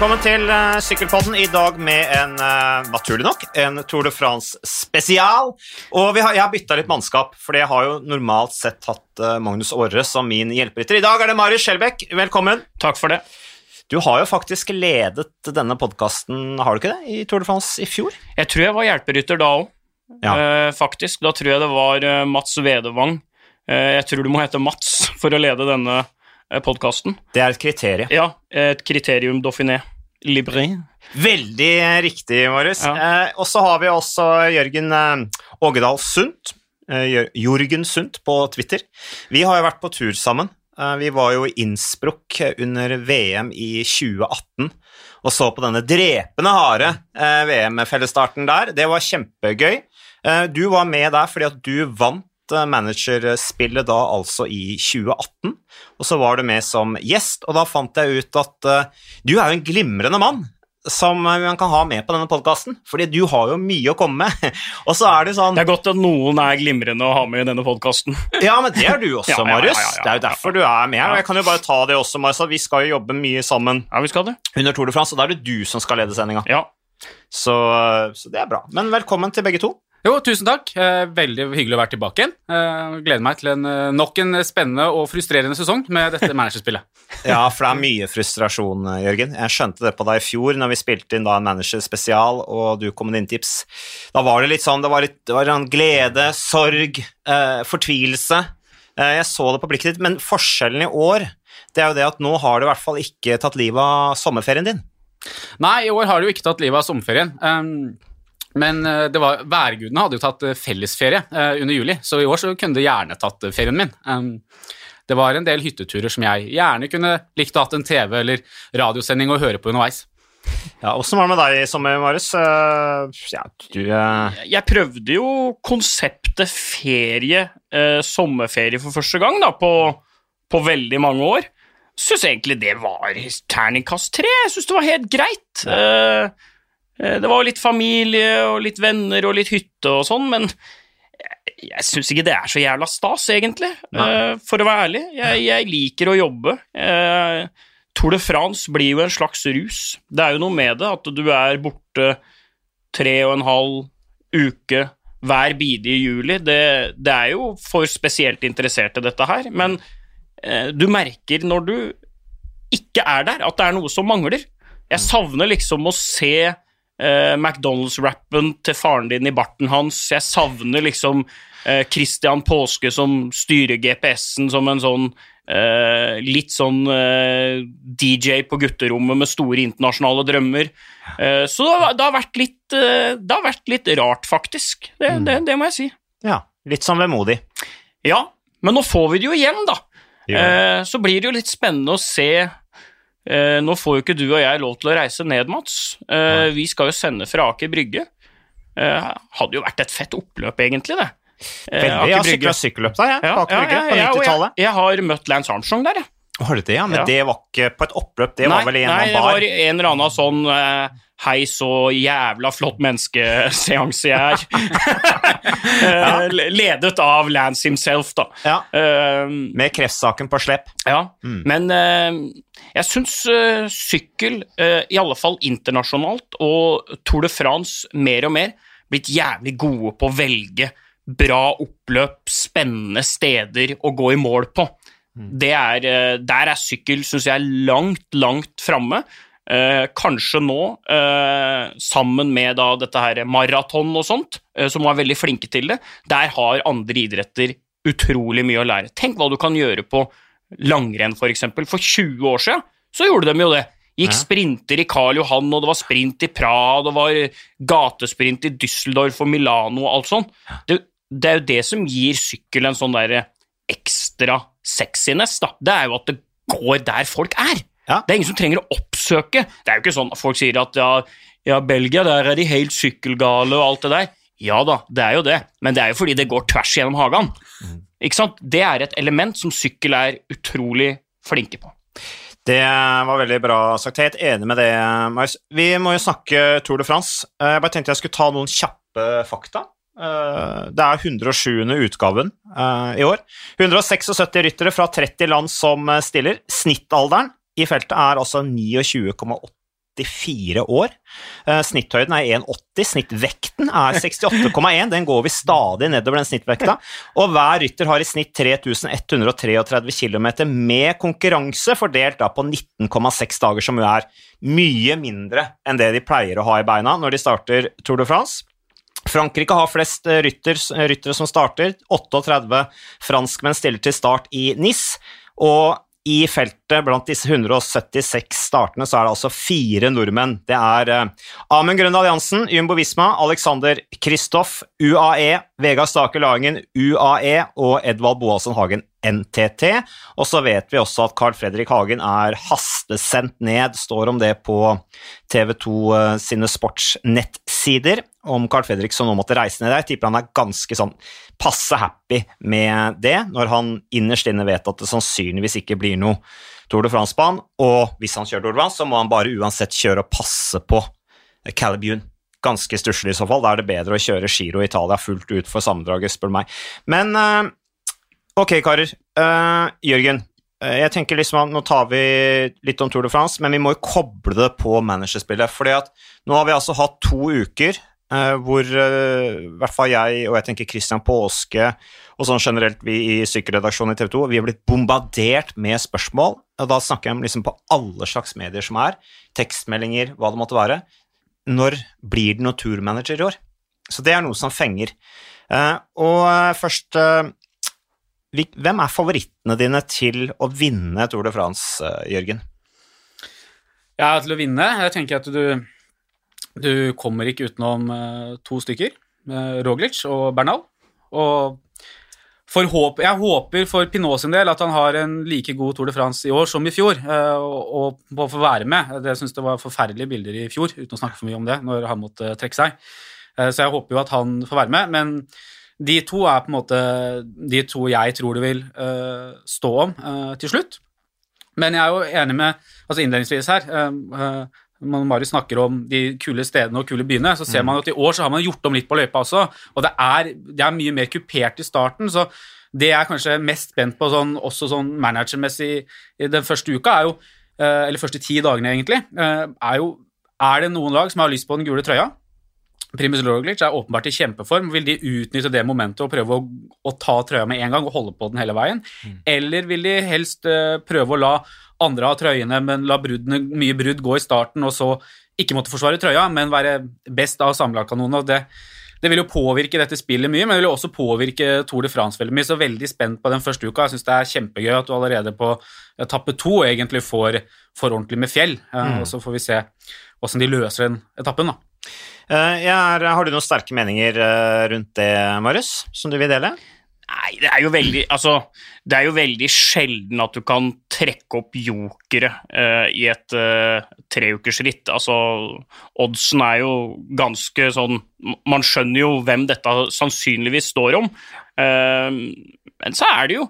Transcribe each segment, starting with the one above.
Velkommen til uh, Sykkelpodden. I dag med en, naturlig nok, en Tour de France spesial. Og har, jeg har bytta litt mannskap, for jeg har jo normalt sett hatt uh, Magnus Aare som min hjelperytter. I dag er det Marius Skjelbæk. Velkommen. Takk for det. Du har jo faktisk ledet denne podkasten, har du ikke det, i Tour de France i fjor? Jeg tror jeg var hjelperytter da òg, ja. faktisk. Da tror jeg det var Mats Vedevang. jeg tror du må hete Mats for å lede denne Eh, podkasten. Det er et kriterium. Ja, et kriterium dauphiné. Libre. Veldig riktig, Marius. Ja. Eh, og så har vi også Jørgen eh, Ågedal Sundt. Eh, Jorgen Sundt på Twitter. Vi har jo vært på tur sammen. Eh, vi var jo i Innsbruck under VM i 2018 og så på denne drepende harde eh, VM-fellesstarten der. Det var kjempegøy. Du var med der fordi at du vant managerspillet da altså i 2018, og så var du med som gjest, og da fant jeg ut at uh, du er jo en glimrende mann som man kan ha med på denne podkasten, fordi du har jo mye å komme med. og så er Det sånn... Det er godt at noen er glimrende å ha med i denne podkasten. ja, men det er du også, ja, Marius. Ja, ja, det er jo derfor du er med. og Jeg kan jo bare ta det også, Marius, vi skal jo jobbe mye sammen Ja, vi skal det. under Tour de France, og da er det du som skal lede sendinga. Ja. Så, så det er bra. Men velkommen til begge to. Jo, tusen takk. Eh, veldig hyggelig å være tilbake igjen. Eh, gleder meg til en, eh, nok en spennende og frustrerende sesong med dette managerspillet. ja, for det er mye frustrasjon, Jørgen. Jeg skjønte det på deg i fjor når vi spilte inn da en managerspesial, og du kom med dine tips. Da var det litt sånn, det var, litt, det var en glede, sorg, eh, fortvilelse. Eh, jeg så det på blikket ditt, men forskjellen i år det er jo det at nå har du i hvert fall ikke tatt livet av sommerferien din. Nei, i år har du jo ikke tatt livet av sommerferien. Um men eh, det var, værgudene hadde jo tatt eh, fellesferie uh, under juli, så i år så kunne de gjerne tatt ferien min. Um, det var en del hytteturer som jeg gjerne kunne likt å ha en TV eller radiosending å høre på underveis. Ja, Åssen var det med deg i sommer, Marius? Ja, du uh... Jeg prøvde jo konseptet ferie, sommerferie, for første gang da, på, på veldig mange år. Syns egentlig det var terningkast tre. Jeg syns det var helt greit. Ja. Eh, det var litt familie og litt venner og litt hytte og sånn, men jeg syns ikke det er så jævla stas, egentlig, Nei. Eh, for å være ærlig. Jeg, jeg liker å jobbe. Eh, Tour de France blir jo en slags rus. Det er jo noe med det, at du er borte tre og en halv uke hver bidige juli. Det, det er jo for spesielt interesserte, dette her, men du merker når du ikke er der, at det er noe som mangler. Jeg savner liksom å se uh, McDonald's-rappen til faren din i barten hans. Jeg savner liksom uh, Christian Påske som styrer GPS-en som en sånn uh, litt sånn DJ på gutterommet med store internasjonale drømmer. så det har, det har, vært litt Det har vært litt rart, faktisk. Det, mm. det, det må jeg si. Ja. Litt sånn vemodig. Ja, men nå får vi det jo igjen, da. Ja. Så blir det jo litt spennende å se Eh, nå får jo ikke du og jeg lov til å reise ned, Mats. Eh, vi skal jo sende fra Aker Brygge. Eh, hadde jo vært et fett oppløp, egentlig, det. Veldig. Jeg har sykla sykkelløp der, jeg, på Aker Brygge, på 90-tallet. Jeg, jeg, har møtt Lance Armstrong der, jeg. Har du det, ja? Men ja. det var ikke på et oppløp, det nei, var vel en nei, det var en eller annen sånn uh, Hei, så jævla flott menneskeseanse jeg er. uh, ledet av Lance himself, da. Ja. Uh, Med kreftsaken på slepp. Ja, mm. men jeg syns sykkel, i alle fall internasjonalt, og Tour de France mer og mer, blitt jævlig gode på å velge bra oppløp, spennende steder å gå i mål på. Er, eh, der er sykkel, syns jeg, langt, langt framme. Eh, kanskje nå, eh, sammen med da, dette her maraton og sånt, eh, som var veldig flinke til det, der har andre idretter utrolig mye å lære. Tenk hva du kan gjøre på langrenn, f.eks. For, eksempel. for 20 år siden så gjorde de jo det. Gikk sprinter i Karl Johan, og det var sprint i Praha, det var gatesprint i Düsseldorf og Milano og alt sånt. Det, det er jo det som gir sykkel en sånn der ekstra sexiness, da, det er jo at det går der folk er. Ja. Det er ingen som trenger å oppsøke. Det er jo ikke sånn folk sier at ja, ja, Belgia, der er de helt sykkelgale og alt det der. Ja da, det er jo det, men det er jo fordi det går tvers gjennom hagen. Mm. Ikke sant? Det er et element som sykkel er utrolig flinke på. Det var veldig bra sagt. Jeg er helt enig med det, Marius. Vi må jo snakke Tour de France. Eh, jeg bare tenkte jeg skulle ta noen kjappe fakta. Eh, det er 107. utgaven eh, i år. 176 ryttere fra 30 land som stiller. Snittalderen i feltet er altså 29,84 år. Eh, snitthøyden er 1,80, snittvekten er 68,1. Den går vi stadig nedover den snittvekta. Og hver rytter har i snitt 3133 km med konkurranse, fordelt da på 19,6 dager, som jo er mye mindre enn det de pleier å ha i beina når de starter Tour de France. Frankrike har flest rytter, ryttere som starter. 38 franskmenn stiller til start i NIS. Og i feltet, blant disse 176 startene, så er det altså fire nordmenn. Det er uh, Amund Grøndal Alliansen, Jumbo Visma, Alexander Kristoff, UAE, Vegard Stake Lagen, UAE og Edvald Boasson Hagen, NTT. Og så vet vi også at Carl Fredrik Hagen er hastesendt ned, står om det på TV 2 uh, sine sportsnettsider om Carl Fredrik som nå måtte reise ned der. Jeg tipper han er ganske sånn passe happy med det, når han innerst inne vet at det sannsynligvis ikke blir noe Tour de France-banen, og hvis han kjører Tour de France, så må han bare uansett kjøre og passe på Calibune. Ganske stusslig i så fall. Da er det bedre å kjøre Giro Italia fullt ut for sammendraget, spør du meg. Men uh, ok, karer. Uh, Jørgen, uh, jeg tenker liksom at nå tar vi litt om Tour de France, men vi må jo koble det på managerspillet. fordi at nå har vi altså hatt to uker hvor uh, i hvert fall jeg og jeg tenker Christian Påske og sånn generelt vi i sykkelredaksjonen i TV 2 vi har blitt bombardert med spørsmål. og Da snakker jeg om liksom på alle slags medier som er. Tekstmeldinger, hva det måtte være. Når blir det noen turmanager i år? Så det er noe som fenger. Uh, og først Hvem er favorittene dine til å vinne Tour de France, Jørgen? Ja, til å vinne? Jeg tenker at du du kommer ikke utenom uh, to stykker, uh, Roglic og Bernal. Og håp, jeg håper for Pinot sin del at han har en like god Tour de France i år som i fjor, uh, og, og få være med. Jeg syns det var forferdelige bilder i fjor, uten å snakke for mye om det, når han måtte trekke seg. Så jeg håper jo at han får være med. Men de to er på en måte de to jeg tror det vil stå om til slutt. Men jeg er jo enig med altså Innledningsvis her når bare snakker om de kule stedene og kule byene, så ser man at i år så har man gjort om litt på løypa også. Og det er, det er mye mer kupert i starten, så det jeg er kanskje mest spent på sånn, også sånn managermessig den første uka, er jo eh, Eller første ti dagene, egentlig, eh, er jo Er det noen lag som har lyst på den gule trøya? Primus Roglic er åpenbart i kjempeform. Vil de utnytte det momentet og prøve å, å ta trøya med en gang og holde på den hele veien? Mm. Eller vil de helst uh, prøve å la andre ha trøyene, men la bruddene, mye brudd gå i starten, og så ikke måtte forsvare trøya, men være best av samlagkanonene? Det, det vil jo påvirke dette spillet mye, men det vil jo også påvirke Tour de France veldig mye. Så veldig spent på den første uka. Jeg syns det er kjempegøy at du allerede på etappe to egentlig får, får ordentlig med fjell. Mm. Og så får vi se åssen de løser den etappen, da. Eh, er, har du noen sterke meninger eh, rundt det, Marius, som du vil dele? Nei, det er jo veldig Altså, det er jo veldig sjelden at du kan trekke opp jokere uh, i et uh, treukersritt. Altså, oddsen er jo ganske sånn Man skjønner jo hvem dette sannsynligvis står om. Uh, men så er det jo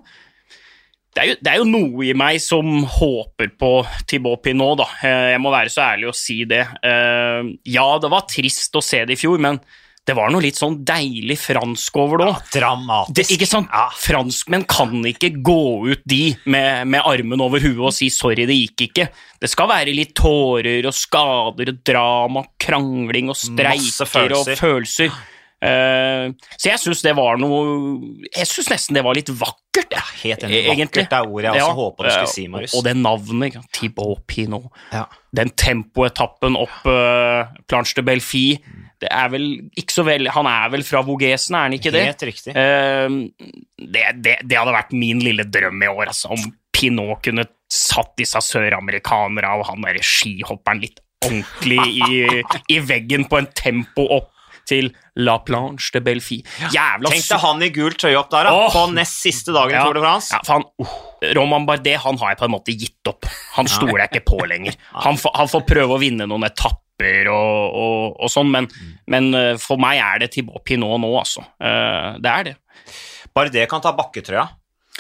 det er, jo, det er, jo, noe i meg som håper på Thibaut Pinot, da. Eh, jeg må være så ærlig å si det. Eh, ja, det var trist å se det i fjor, men det var noe litt sånn deilig fransk over det òg. Ja, dramatisk. ikke sant? Ja. Franskmenn kan ikke gå ut de med, med, armen over huet og si 'sorry, det gikk ikke'. Det skal være litt tårer og skader og drama, krangling og streiker og følelser. Uh, så jeg syns det var noe Jeg syns nesten det var litt vakkert. Ja, helt enig. Egentlig. Vakkert er ordet jeg også ja, håpa du skulle si, Marius. Og det navnet, Thibaut Pinot. Ja. Den tempoetappen opp uh, Planche de Belfi det er vel ikke så vel Han er vel fra Vogesen, er han ikke det? Helt riktig. Uh, det, det, det, hadde vært min lille drøm i år, altså, om Pinot kunne satt disse søramerikanerne og han derre skihopperen litt ordentlig i, i veggen på en tempo opp til La Planche de Belfi. Jævla Tenk deg han i gult trøye opp der, da, oh. på nest siste dagen i Tour de France. Ja, faen. uh, Roman Bardet han har jeg på en måte gitt opp. Han stoler jeg ikke på lenger. Han, han, får prøve å vinne noen etapper og, og, og sånn, men, mm. men, uh, for meg er det Thibaut Pinot nå, altså. Uh, det er det. Bardet kan ta bakketrøya.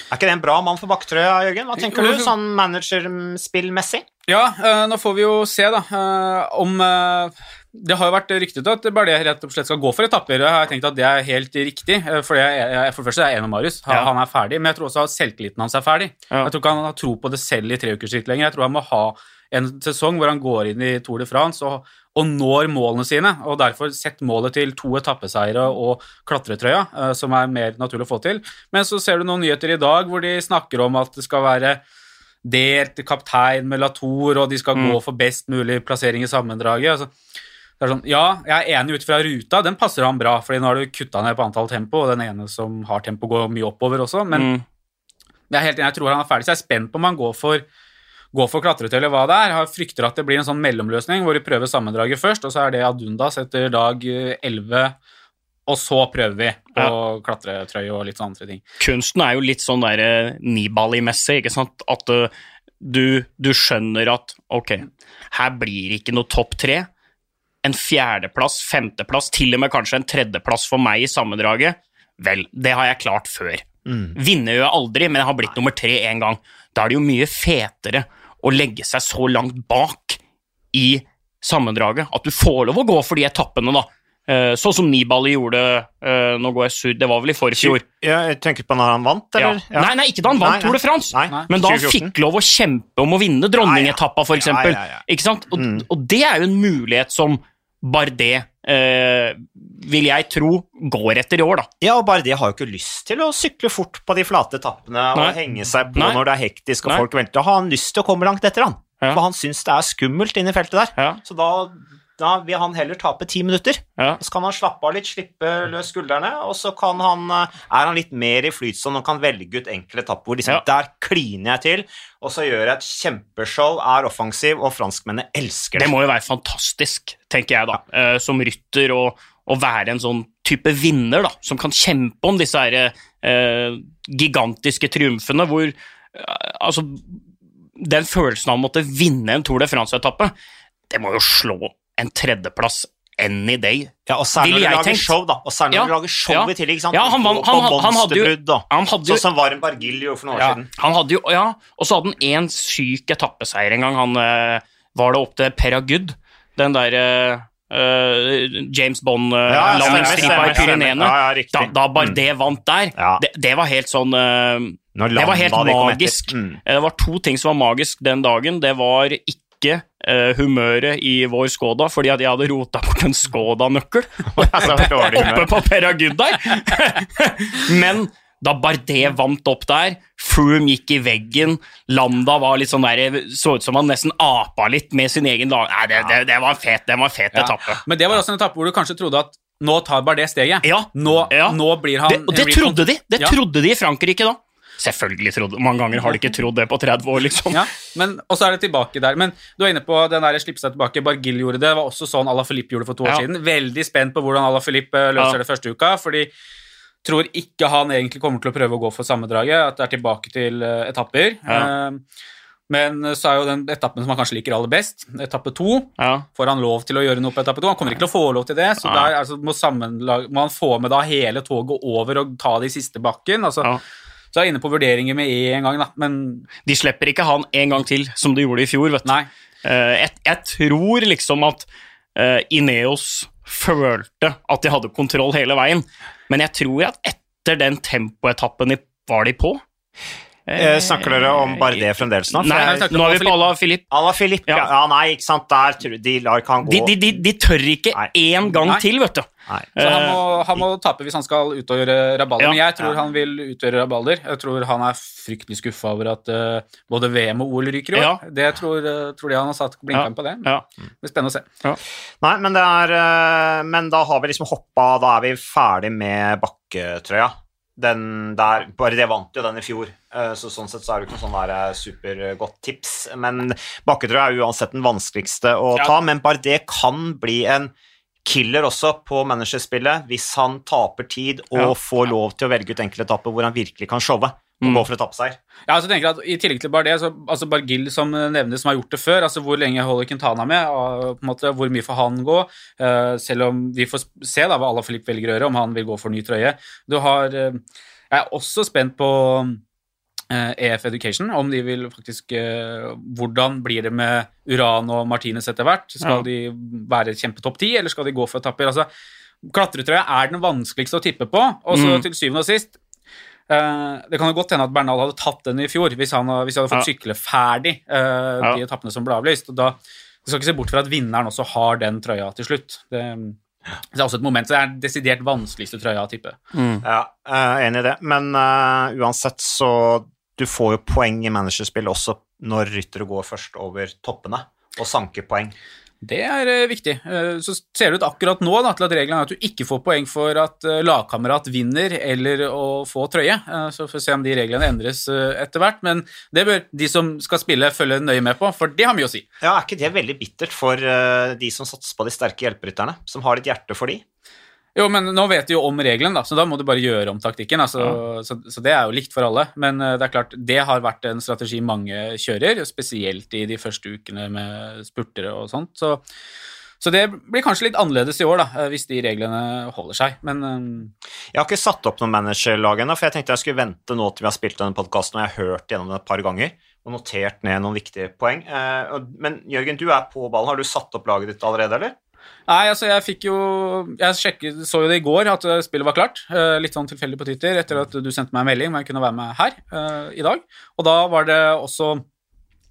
Er ikke det en bra mann for bakketrøya, Jørgen? Hva tenker du, sånn managerspillmessig? Ja, uh, nå får vi jo se, da, uh, om uh, Det har jo vært ryktet at Bardet rett og slett skal gå for etapper. Jeg har tenkt at det er helt riktig, for, jeg, jeg, for det første er jeg enig med Marius. Han, ja. han, er ferdig, men jeg tror også at selvtilliten hans er ferdig. Ja. Jeg tror ikke han har tro på det selv i treukersritt lenger. Jeg tror han må ha en sesong hvor han går inn i Tour de France og, og når målene sine, og derfor sett målet til to etappeseiere og klatretrøya, eh, som er mer naturlig å få til. Men så ser du noen nyheter i dag hvor de snakker om at det skal være delt kaptein med Latour, og de skal Mm. gå for best mulig plassering i sammendraget. Altså, det er sånn, ja, jeg er enig ut fra ruta, den passer han bra, fordi nå har du kutta ned på antall tempo, og den ene som har tempo, går mye oppover også, men Mm. jeg er helt enig, jeg tror han er ferdig, så jeg er spent på om han går for, gå for klatretøy eller hva det er. Jeg frykter at det blir en sånn mellomløsning hvor vi prøver sammendraget først, og så er det Adundas etter dag eh, 11, og så prøver vi på klatretrøye og litt sånne andre ting. kunsten er jo litt sånn der eh, Nibali-messig, ikke sant? At eh, du, du skjønner at ok, her blir det ikke noe topp tre. En fjerdeplass, femteplass, til og med kanskje en tredjeplass for meg i sammendraget. Vel, det har jeg klart før. Vinner jo aldri, men jeg har blitt nummer tre én gang. Da er det jo mye fetere å legge seg så langt bak i sammendraget at du får lov å gå for de etappene, da. Eh, Sånn som Nibali gjorde eh, Nå går jeg sur, det var vel i forfjor. Ja, jeg tenker på når han vant, eller? Ja. Nei, nei, ikke da han vant Tour de France, men da han fikk lov å kjempe om å vinne dronningetappa, Ja, ja. eksempel. Ja, ja, ja. Ikke sant? Og, Mm. og det er jo en mulighet som Bardet, eh, vil jeg tro, går etter i år, da. Ja, og Bardet har jo ikke lyst til å sykle fort på de flate etappene og henge seg på Nei. når det er hektisk og Nei. folk venter. Han har han lyst til å komme langt etter, han. Ja. For han syns det er skummelt inne i feltet der. Ja, Så da, da vil han heller tape ti minutter. ja. Så kan han slappe av litt, slippe løs skuldrene, og så kan han, eh, er han litt mer i flytsonen og kan velge ut enkle etapper liksom, Ja. der kliner jeg til, og så gjør jeg et kjempeshow, er offensiv, og franskmennene elsker det. Det må jo være fantastisk, tenker jeg, da, eh, som rytter, å, å være en sånn type vinner, da, som kan kjempe om disse her, eh, gigantiske triumfene, hvor eh, altså Den følelsen av å måtte vinne en Tour de France-etappe, det må jo slå en tredjeplass any day. Ja, og særlig når du lager tenkt. show, da. Og særlig når Ja, du lager show ja. i tillegg, ikke sant. Ja, han han, han- han hadde jo- Han hadde jo Sånn som Varm Bargiljo for noen år siden. Han hadde jo, ja, og så hadde han én syk etappeseier en gang. Han eh, var det opp til Peragud, den der uh, eh, James Bond-landingsstripa stemmer, i Pyreneene. Ja, ja. Da, da Bardet vant der, det, det var helt sånn uh, Det var helt magisk. Mm. Eh, Det var to ting som var magisk den dagen. Det var ikke eh, humøret i vår Skoda, fordi at jeg hadde rota bort en Skoda-nøkkel oppe på Peragud der. Men da Bardet vant opp der, Froome gikk i veggen, Landa var litt sånn der, så ut som han nesten apa litt med sin egen lag. Nei, det, det, det var en fet, det var fet Ja. etappe. Men det var også en etappe hvor du kanskje trodde at nå tar Bardet steget. Ja. Nå, Ja. nå blir han Det, det trodde de! Det trodde de i Frankrike da. Selvfølgelig trodde Mange ganger har de ikke trodd det på 30 år, liksom. Ja, men, og så er det tilbake der. Men du er inne på den der slippe seg tilbake. Bargill gjorde det. Det var også sånn Ala Filip gjorde for to år Ja. siden. Veldig spent på hvordan Ala Filip eh, løser Ja. det første uka. fordi tror ikke han egentlig kommer til å prøve å gå for sammendraget. At det er tilbake til eh, etapper. Ja. Eh, men så er jo den etappen som han kanskje liker aller best, etappe to. Ja. Får han lov til å gjøre noe på etappe to? Han kommer ikke til å få lov til det. Så ja. der altså, må, må han få med da hele toget over og ta de siste bakken. Altså, Ja. jeg er inne på vurderinger med en gang, da. Men De slipper ikke han en gang til, som de gjorde i fjor. vet du. nei. Eh, jeg, jeg tror liksom at eh, Ineos følte at de hadde kontroll hele veien, men jeg tror at etter den tempoetappen de var de på Eh, snakker dere om Bardet fremdeles nå? For Nei, jeg nå er vi på Ala Filip. Ala Filip, ja. Ja. ja. Nei, ikke sant. Der tror de lar ikke han gå. De, de, de, de tør ikke Nei. én gang Nei. til, vet du. Nei. Så han Eh, må, han må tape hvis han skal ut og gjøre rabalder. Ja, Men jeg tror ja. han vil utgjøre rabalder. Jeg tror han er fryktelig skuffa over at uh, både VM og OL ryker i år. Ja. Det tror, uh, tror de han har satt blinkeren på det. Ja. Det blir spennende å se. Nei, men det er uh, Men da har vi liksom hoppa Da er vi ferdig med bakketrøya. Den der Bare det vant jo den i fjor, eh, så sånn sett så er det ikke noe sånn der eh, supergodt tips. Men bakketrøya er uansett den vanskeligste å Ja. ta, men bare det kan bli en killer også på managerspillet hvis han taper tid og Ja. får lov til å velge ut enkeltetapper hvor han virkelig kan showe og Mm. gå for etappeseier. Ja, altså tenker jeg at I tillegg til Bardet, så altså Bargill som nevnes, som har gjort det før, altså hvor lenge holder Quintana med, og på en måte hvor mye får han gå, Uh, selv om vi får se da hva Ala Filip velger å gjøre, om han vil gå for ny trøye. Du har, uh, jeg er også spent på uh, EF Education, om de vil faktisk eh, Hvordan blir det med Uran og Martinez etter hvert? Skal Ja. de være kjempetopp ti, eller skal de gå for etapper? Altså, Klatretrøya er den vanskeligste å tippe på, og så Mm. til syvende og sist Eh, det kan jo godt hende at Bernal hadde tatt den i fjor, hvis han, hvis han hadde fått Ja. sykle ferdig eh, Ja. de etappene som ble avlyst. og da Du skal ikke se bort fra at vinneren også har den trøya til slutt. Det, det er også et moment, så det er den desidert vanskeligste trøya å tippe. Ja, jeg er enig i det, men uh, uansett så Du får jo poeng i managerspill også når ryttere går først over toppene og sanker poeng. Det er eh, viktig. Eh, så ser det ut akkurat nå da, til at reglene er at du ikke får poeng for at eh, lagkamerat vinner eller å få trøye. Så får vi se om de reglene endres etter hvert. Men det bør de som skal spille, følge nøye med på, for det har mye å si. Ja, Er ikke det veldig bittert for de som satser på de sterke hjelperytterne, som har litt hjerte for de? Jo, men nå vet du jo om regelen, da, så da må du bare gjøre om taktikken. Altså, så, så det er jo likt for alle. Men eh, det er klart, det har vært en strategi mange kjører, spesielt i de første ukene med spurtere og sånt. Så, så det blir kanskje litt annerledes i år, da, eh, hvis de reglene holder seg. Men eh, Jeg har ikke satt opp noen managerlag ennå, for jeg tenkte jeg skulle vente nå til vi har spilt denne podkasten og jeg har hørt gjennom den et par ganger og notert ned noen viktige poeng. Men Jørgen, du er på ballen. Har du satt opp laget ditt allerede, eller? Nei, altså jeg fikk jo Jeg sjekket, så jo det i går at eh, spillet var klart. eh, Litt sånn tilfeldig på Twitter etter at du sendte meg en melding om jeg kunne være med her uh, i dag. Og da var det også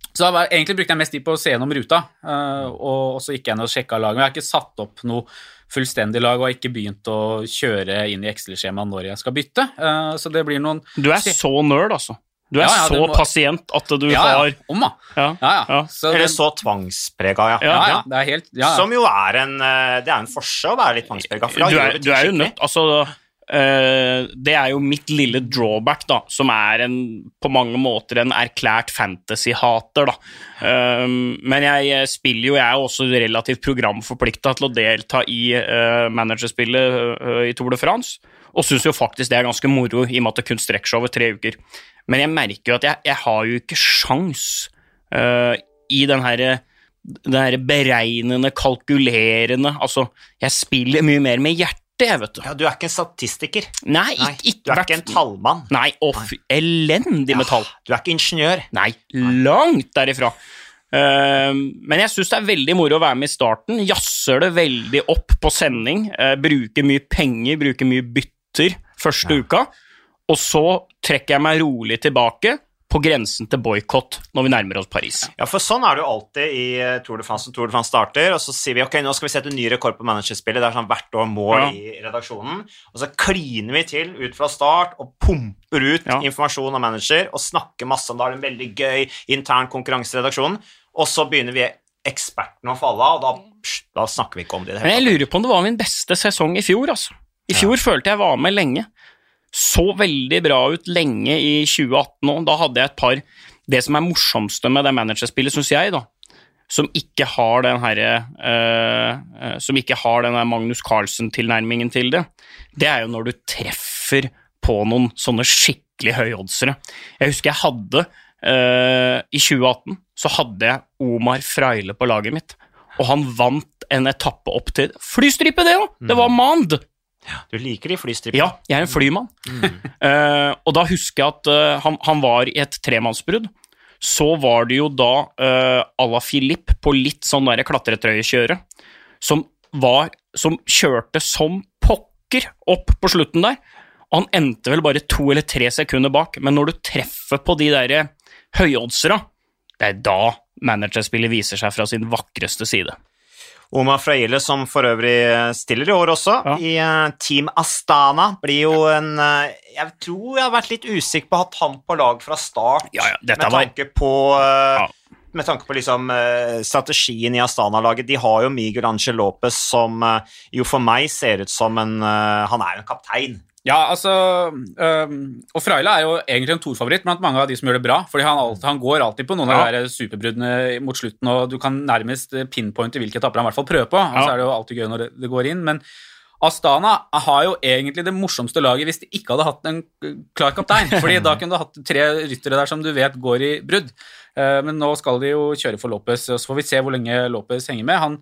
Så da var, egentlig brukte jeg mest tid på å se gjennom ruta, uh, og, og så gikk jeg ned og sjekka laget. Men jeg har ikke satt opp noe fullstendig lag og har ikke begynt å kjøre inn i Excel-skjemaet når jeg skal bytte. Uh, Så det blir noen Du er så nerd, altså. Du er Ja, ja, så må- pasient at du Ja, har ja. Om, da. Ja. Ja, ja. Ja. Så Eller så tvangsprega, ja. ja, ja, det er helt ja, ja. Som jo er en eh, Det er en forse å være litt tvangsprega. For du er, du er jo nødt Altså, eh, det er jo mitt lille drawback, da, som er en, på mange måter en erklært fantasy-hater, da. Um, men jeg spiller jo, jeg er også relativt programforplikta til å delta i uh, managerspillet eh, i Tour de France, og syns jo faktisk det er ganske moro, i og med at det kun strekker seg over tre uker. Men jeg merker jo at jeg, jeg har jo ikke sjans uh, i den herre det her beregnende, kalkulerende Altså, jeg spiller mye mer med hjertet, jeg, vet du. Ja, du er ikke en statistiker. Nei, Nei, ikke, ikke du er ikke en tallmann. Nei, off, elendig med tall. Du er ikke ingeniør. Nei, langt derifra. Uh, men jeg syns det er veldig moro å være med i starten. Jazzer det veldig opp på sending. Uh, bruker mye penger, bruker mye bytter første uka. Og så trekker jeg meg rolig tilbake på grensen til boikott når vi nærmer oss Paris. Ja, for sånn er det jo alltid i eh, Tour de France når Tour de France starter, og så sier vi ok, nå skal vi sette ny rekord på managerspillet, det er sånn hvert år mål Ja. i redaksjonen, og så kliner vi til ut fra start og pumper ut Ja. informasjon om manager og snakker masse om det, har en veldig gøy intern konkurranse i redaksjonen, og så begynner vi ekspertene å falle av, og da, psh, da snakker vi ikke om det Men jeg lurer på om det var min beste sesong i fjor, altså. I fjor følte jeg var med lenge. Så veldig bra ut lenge i 2018 òg. Da hadde jeg et par Det som er morsomste med det managerspillet, syns jeg, da, som ikke har den herre uh, Som ikke har den der Magnus Carlsen-tilnærmingen til det, det er jo når du treffer på noen sånne skikkelig høyoddsere. Jeg husker jeg hadde uh, I 2018 så hadde jeg Omar Freile på laget mitt, og han vant en etappe opp til flystripe, det òg! Det var Mand! Du liker de flystripene. Ja, jeg er en flymann. Eh, og da husker jeg at uh, han, han var i et tremannsbrudd. Så var det jo da uh, à la Philippe på litt sånn der klatretrøyekjøre, som var Som kjørte som pokker opp på slutten der. Og han endte vel bare to eller tre sekunder bak, men når du treffer på de der høyoddsera, det er da managerspillet viser seg fra sin vakreste side. Omar Fraile, som for øvrig stiller i år også, Ja. i eh, Team Astana, blir jo en eh, Jeg tror jeg har vært litt usikker på å ha han på lag fra start, Ja, ja, med var- tanke på eh, Ja. Med tanke på liksom eh, strategien i Astana-laget. De har jo Miguel Angel Lopez, som eh, jo for meg ser ut som en eh, Han er jo en kaptein. Ja, altså um, Og Fraila er jo egentlig en Thor-favoritt blant mange av de som gjør det bra. fordi han, alltid, han går alltid på noen av de superbruddene mot slutten, og du kan nærmest pinpointe hvilke etapper han i hvert fall prøver på. Og så er det jo alltid gøy når det, det går inn. Men Astana har jo egentlig det morsomste laget hvis de ikke hadde hatt en klar kaptein. fordi da kunne du hatt tre ryttere der som du vet går i brudd. Eh, Men nå skal de jo kjøre for Lopez, og så får vi se hvor lenge Lopez henger med. Han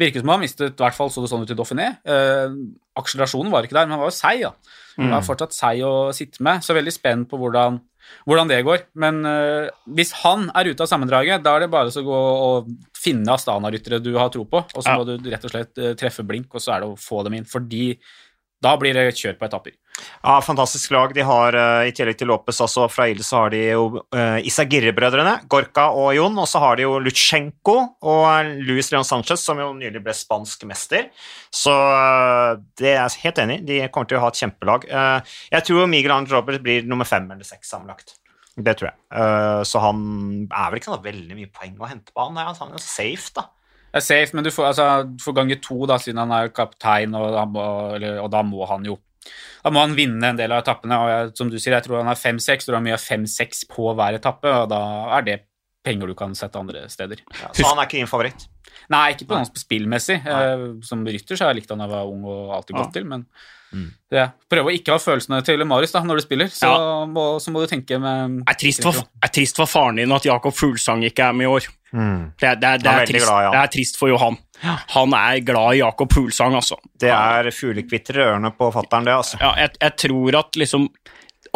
virket som han mistet, i hvert fall så det sånn ut i Dauphiné. Eh, akselerasjonen var ikke der, men han var jo seig, da. Han er fortsatt seig å sitte med, så veldig spent på hvordan, hvordan det går. Men uh, hvis han er ute av sammendraget, da er det bare å gå og finne Astana-ryttere du har tro på, og så Ja. må du rett og slett eh, treffe blink, og så er det å få dem inn, fordi da blir det kjør på etapper. Ja, Fantastisk lag. De har uh, i tillegg til Lopez altså fra Ilde, så har de jo uh, Isagirre-brødrene, Gorka og Jon. Og så har de jo Lutsjenko og Luis Leon Sanchez, som jo nylig ble spansk mester. Så det er jeg helt enig i. De kommer til å ha et kjempelag. jeg tror Miguel Angel Robert blir nummer fem eller seks sammenlagt. Det tror jeg. så han er vel ikke noe veldig mye poeng å hente på han. Han er safe, da. Det er safe, men du får, altså, du får gange to, da, siden han er kaptein, og, og da må han jo da må han vinne en del av etappene. og jeg, Som du sier, jeg tror han har fem-seks, tror han mye fem-seks på hver etappe, og da er det penger du kan sette andre steder. Ja, så han er ikke din favoritt? Nei, ikke på noe spillmessig. Eh, som rytter så har jeg likt han da jeg var ung og alltid gått ja. til, men mm. ja, prøv å ikke ha følelsene til Marius da, når du spiller, så, ja. må, så må, du tenke med Det er trist for, er trist for faren din at Jakob Fuglsang ikke er med i år. Mm. Det, det, det, er trist, glad, det, er trist, for Johan. Han er glad i Jakob Fuglsang, altså. Det er fuglekvitter i ørene på fattern, det, altså. Ja, jeg, jeg, tror at liksom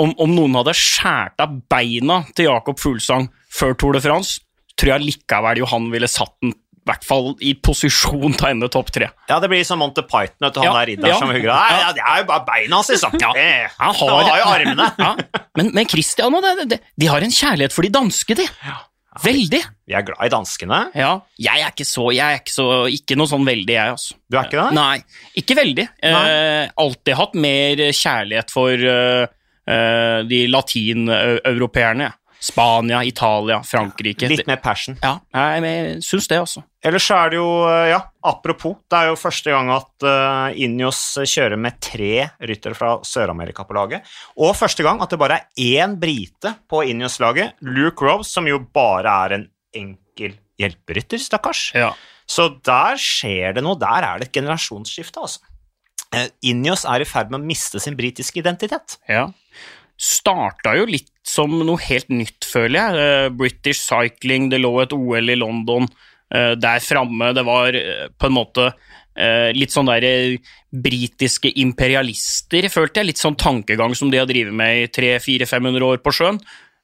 om, om noen hadde skåret av beina til Jakob Fuglsang før Tour de France, tror jeg likevel Johan ville satt den i hvert fall i posisjon til å ende topp tre. Ja, det blir som Monty Python etter han ja, der ridderen ja, som hugger Nei, ja, det er jo bare beina hans, liksom. Ja, han har, har, jo armene. ja. Men, men Christian og det, det, de har en kjærlighet for de danske, de. Ja. Veldig. Vi er glad i danskene. Ja. Jeg er ikke så Jeg er ikke, så, ikke noe sånn veldig, jeg, altså. Du er ikke det? Nei, ikke veldig. Eh, alltid hatt mer kjærlighet for uh, uh, de latineuropeerne, jeg. Spania, Italia, Frankrike. Litt mer passion. Ja, jeg syns det, altså. Ellers er det jo, eh, ja, apropos, det er jo første gang at uh, Injos kjører med tre ryttere fra Sør-Amerika på laget. Og første gang at det bare er én brite på Injos-laget, Luke Rose, som jo bare er en enkel hjelperytter, stakkars. Ja. Så der skjer det noe. Der er det et generasjonsskifte, altså. Uh, Injos er i ferd med å miste sin britiske identitet. Ja starta jo litt som noe helt nytt, føler jeg. Uh, British Cycling, det lå et OL i London uh, der framme. Det var uh, på en måte litt sånn derre britiske imperialister, følte jeg. Litt sånn tankegang som de har drevet med i 300-400-500 år på sjøen.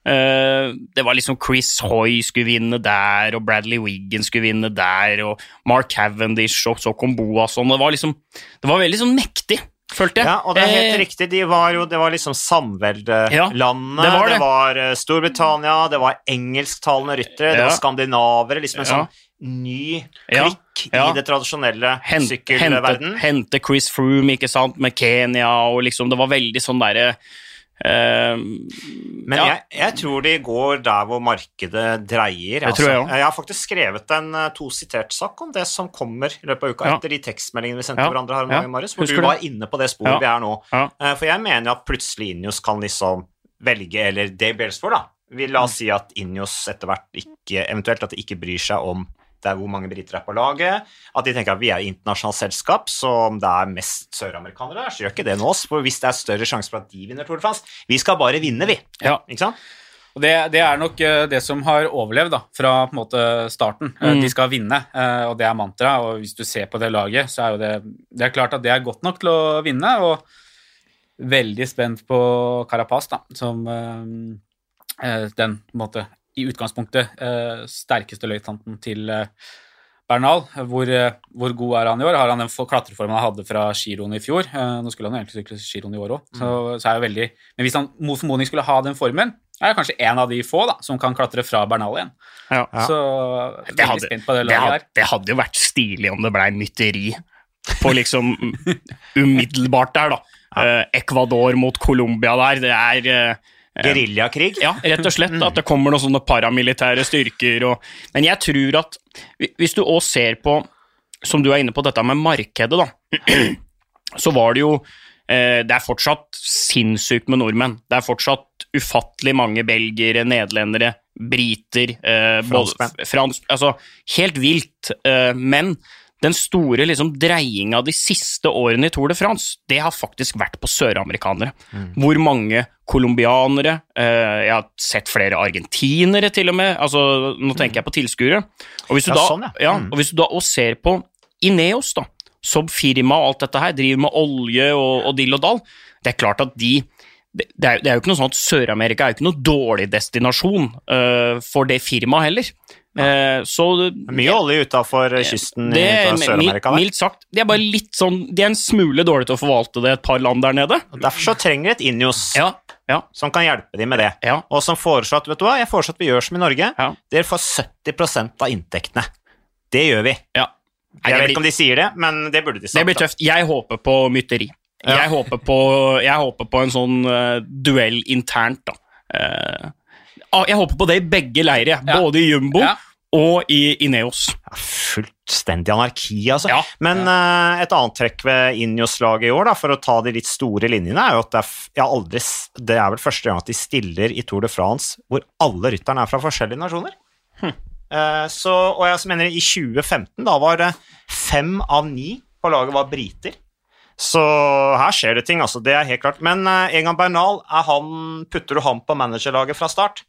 Det var liksom Chris Hoy skulle vinne der, og Bradley Wiggan skulle vinne der, og Mark Cavendish, og så kom Boasson. Det var liksom Det var veldig sånn mektig følte jeg. Ja, og det er helt eh, riktig. De var jo, det var liksom samveldelandene. Ja, det, var det. det var uh, Storbritannia, det var engelsktalende ryttere, ja. det var skandinavere. Liksom en sånn ny klikk i det tradisjonelle Hent, sykkelverden. Hente, hente Chris Froome, ikke sant, med Kenya, og liksom Det var veldig sånn derre Men ja. jeg, jeg, tror de går der hvor markedet dreier. Altså. Jeg, jeg, har faktisk skrevet en tositert to sitert sak om det som kommer i løpet av uka, ja. etter de tekstmeldingene vi sendte ja. hverandre her i morges, hvor Husker du var inne på det sporet vi er nå. Uh, for jeg mener at plutselig Injos kan liksom velge, eller Dave Belsford, da. Vi la oss si at Injos etter hvert ikke, eventuelt at de ikke bryr seg om er hvor mange briter er på laget. At de tenker at vi er internasjonalt selskap, så om det er mest søramerikanere der, så gjør ikke det noe oss. For hvis det er større sjanse for at de vinner Tour de France Vi skal bare vinne, vi. Ja. Ikke sant? Og det, det, er nok eh, det som har overlevd da, fra på en måte, starten. Eh, mm. De skal vinne, eh, og det er mantra. Og hvis du ser på det laget, så er jo det Det er klart at det er godt nok til å vinne. Og veldig spent på Carapaz, da, som den på en måte i utgangspunktet eh, sterkeste løytnanten til eh, Bernal. Hvor, eh, hvor, god er han i år? Har han den klatreformen han hadde fra giroen i fjor? nå skulle han jo egentlig sykle giroen i år òg, så, mm. så, er jo veldig Men hvis han mot formodning skulle ha den formen, er jeg kanskje en av de få da, som kan klatre fra Bernal igjen. Ja, ja. Så det hadde, spent på det laget der. Det hadde jo vært stilig om det blei mytteri på liksom umiddelbart der, da. Ja. Ecuador mot Colombia der, det er Geriljakrig? Ja, rett og slett. At det kommer noen sånne paramilitære styrker og Men jeg tror at hvis du òg ser på, som du er inne på, dette med markedet, da, så var det jo eh, Det er fortsatt sinnssykt med nordmenn. Det er fortsatt ufattelig mange belgiere, nederlendere, briter eh, Franskmenn. Frans, altså, helt vilt. Eh, men den store liksom, dreiinga de siste årene i Tour de France, det har faktisk vært på søramerikanere. Mm. Hvor mange colombianere eh, Jeg har sett flere argentinere, til og med. Altså, nå tenker jeg på tilskuere. Og ja, sånn, ja. Ja, mm. og hvis du da også ser på Ineos, da, som firma og alt dette her, driver med olje og, og dill og dall, det er klart at de det, det, er, det, er, jo ikke noe sånn at Sør-Amerika er jo ikke noe dårlig destinasjon uh, for det firmaet heller. Uh, så Mye olje utafor kysten det, i Sør-Amerika. Mildt sagt. De er bare litt sånn De er en smule dårlige til å forvalte det et par land der nede. Og derfor så trenger de et Injos ja, ja. som kan hjelpe dem med det. Ja. Og som foreslår at vet du hva, jeg foreslår at vi gjør som i Norge. Dere får 70% av inntektene. Det gjør vi. Ja. Jeg vet ikke om de sier det, men det burde de sagt. Det blir tøft. Jeg håper på mytteri. Ja. Jeg, håper på, jeg, håper på, en sånn uh, duell internt, da. Uh, jeg håper på det i begge leirer, ja. både i Jumbo ja. Og i Ineos. fullstendig anarki, altså. Men uh, et annet trekk ved Ineos-laget i år, da, for å ta de litt store linjene, er jo at det er, aldri, det er vel første gang at de stiller i Tour de France hvor alle rytterne er fra forskjellige nasjoner. Hm. Så, og jeg mener i 2015 da var det fem av ni på laget var briter. Så her skjer det ting, altså. Det er helt klart. Men uh, Egan Bernal, han, putter du ham på managerlaget fra start?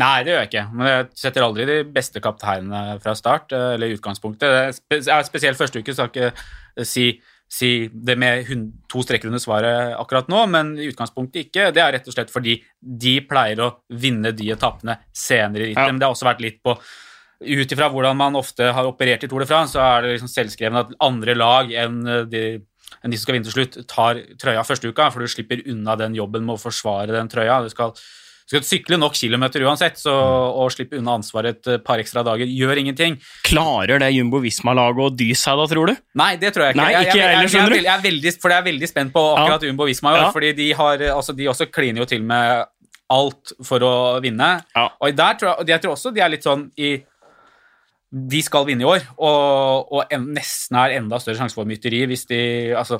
Nei, det gjør jeg ikke. Men jeg setter aldri de beste kapteinene fra start, eh, eller i utgangspunktet. Det spesielt første uke, så jeg ikke eh, si, si det med to strekker under svaret akkurat nå, men i utgangspunktet ikke. Det er rett og slett fordi de pleier å vinne de etappene senere i rittet. Men det har også vært litt på ut ifra hvordan man ofte har operert i Tour de France, så er det liksom selvskrevet at andre lag enn de enn de som skal vinne til slutt, tar trøya første uka, for du slipper unna den jobben med å forsvare den trøya. Du skal, skal sykle nok kilometer uansett, så å slippe unna ansvaret et par ekstra dager gjør ingenting. Klarer det Jumbo Visma-laget å dy seg da, tror du? Nei, det tror jeg ikke. Nei, ikke jeg, jeg, jeg, jeg, er veldig, for jeg er veldig spent på akkurat ja. Jumbo Visma i år, ja. fordi de, har, altså, de også kliner jo til med alt for å vinne. Ja. Og der tror jeg, jeg tror også de er litt sånn i de skal vinne i år, og, og en, nesten er enda større sjanse for mytteri hvis de altså,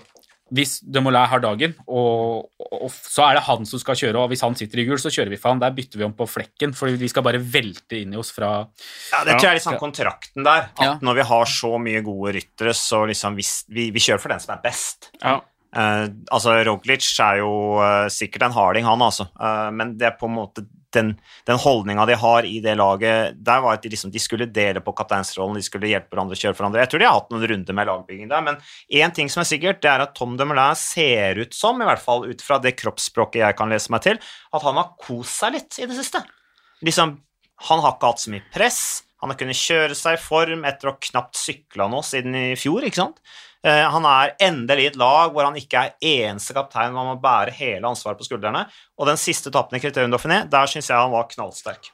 hvis Demolay har dagen, og, og, så er det han som skal kjøre, og hvis han sitter i gul, så kjører vi for han. Der bytter vi om på flekken, for vi skal bare velte inn i oss fra Ja, det tror jeg er liksom kontrakten der. At ja. når vi har så mye gode ryttere, så liksom vi, vi, vi kjører for den som er best. Ja. Uh, altså, Roglic er jo uh, sikkert en harding, han, altså. Uh, men det er på en måte den, den holdninga de har i det laget Der var at de, liksom, de skulle dele på kapteinsrollen, de skulle hjelpe hverandre, kjøre for hverandre. Jeg tror de har hatt noen runder med lagbygging der, men én ting som er sikkert, det er at Tom Demoulin ser ut som, i hvert fall ut fra det kroppsspråket jeg kan lese meg til, at han har kost seg litt i det siste. Liksom, han har ikke hatt så mye press. Han har kunnet kjøre seg i form etter å knapt sykla nå siden i fjor, ikke sant? Eh, han er endelig i et lag hvor han ikke er eneste kaptein, man må bære hele ansvaret på skuldrene. Og den siste etappen i Criterium Dauphiné, der syns jeg han var knallsterk.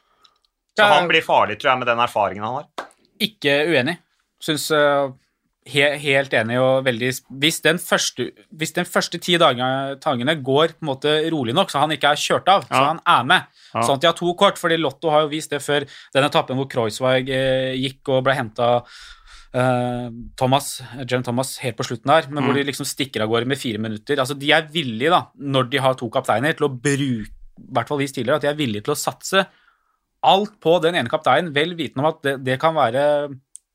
Så han blir farlig, tror jeg, med den erfaringen han har. Ikke uenig. Syns uh, he helt enig og veldig Hvis den første, hvis den første ti dagene går på en måte rolig nok, så han ikke er kjørt av, ja. så han er med ja. Sånn at de har to kort, fordi Lotto har jo vist det før den etappen hvor Kreuzweig eh, gikk og ble henta eh, Thomas, Jen Thomas helt på slutten der, men mm. hvor de liksom stikker av gårde med fire minutter. Altså, De er villige, da, når de har to kapteiner, til å bruke i hvert fall vist tidligere, at de er villige til å satse alt på den ene kapteinen, vel vitende om at det, det, kan være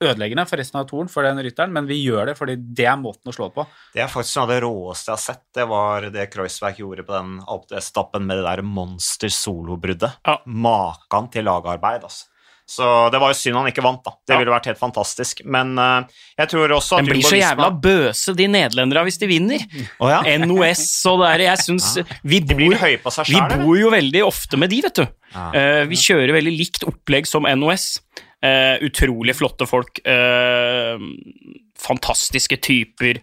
ødeleggende for resten av toren for den rytteren, men vi gjør det fordi det er måten å slå på. Det er faktisk noe av det råeste jeg har sett. Det var det Kreuzberg gjorde på den alpestappen med det der monster solobruddet. Ja. Makan til lagarbeid, altså. Så det var jo synd han ikke vant, da. Det ja. ville vært helt fantastisk. Men uh, jeg tror også at Den blir så jævla bøse, de nederlenderne, hvis de vinner. Oh, ja. NOS og det der. Jeg syns ja. vi, bor, seg, vi bor jo veldig ofte med de, vet du. Uh, vi kjører veldig likt opplegg som NOS. Uh, utrolig flotte folk. fantastiske typer.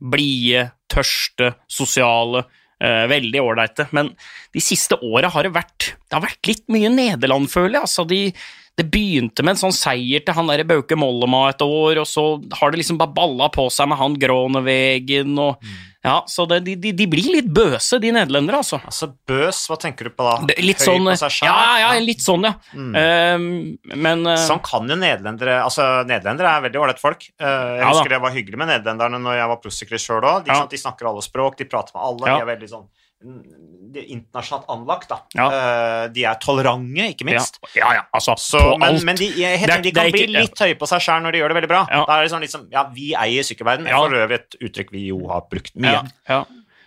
Blide, tørste, sosiale. Uh, veldig ålreite. Men de siste åra har det vært Det har vært litt mye Nederland, føler jeg. Altså, de, det begynte med en sånn seier til han derre Bauke Mollema et år, og så har det liksom bare balla på seg med han Gronevegen og mm. Ja, så det, de, de, blir litt bøse, de nederlendere, altså. Altså bøs, hva tenker du på da? Det, litt Høy sånn, på seg sjøl? Ja, ja, litt sånn, ja. Mm. Uh, men uh, Sånn kan jo nederlendere Altså, nederlendere er veldig ålreite folk. Uh, jeg ja, husker da. det var hyggelig med nederlenderne når jeg var prosyklist sjøl òg. De, ja. de, snakker alle språk, de prater med alle, de er veldig sånn de er internasjonalt anlagt. da. Ja. Uh, de er tolerante, ikke minst. Ja, ja, ja altså, så, men, men, de, jeg, det, de kan bli ikke, litt høye på seg sjøl når de gjør det veldig bra. Da er det sånn liksom, ja, Vi eier sykkelverden. For øvrig et uttrykk vi jo har brukt mye. Ja,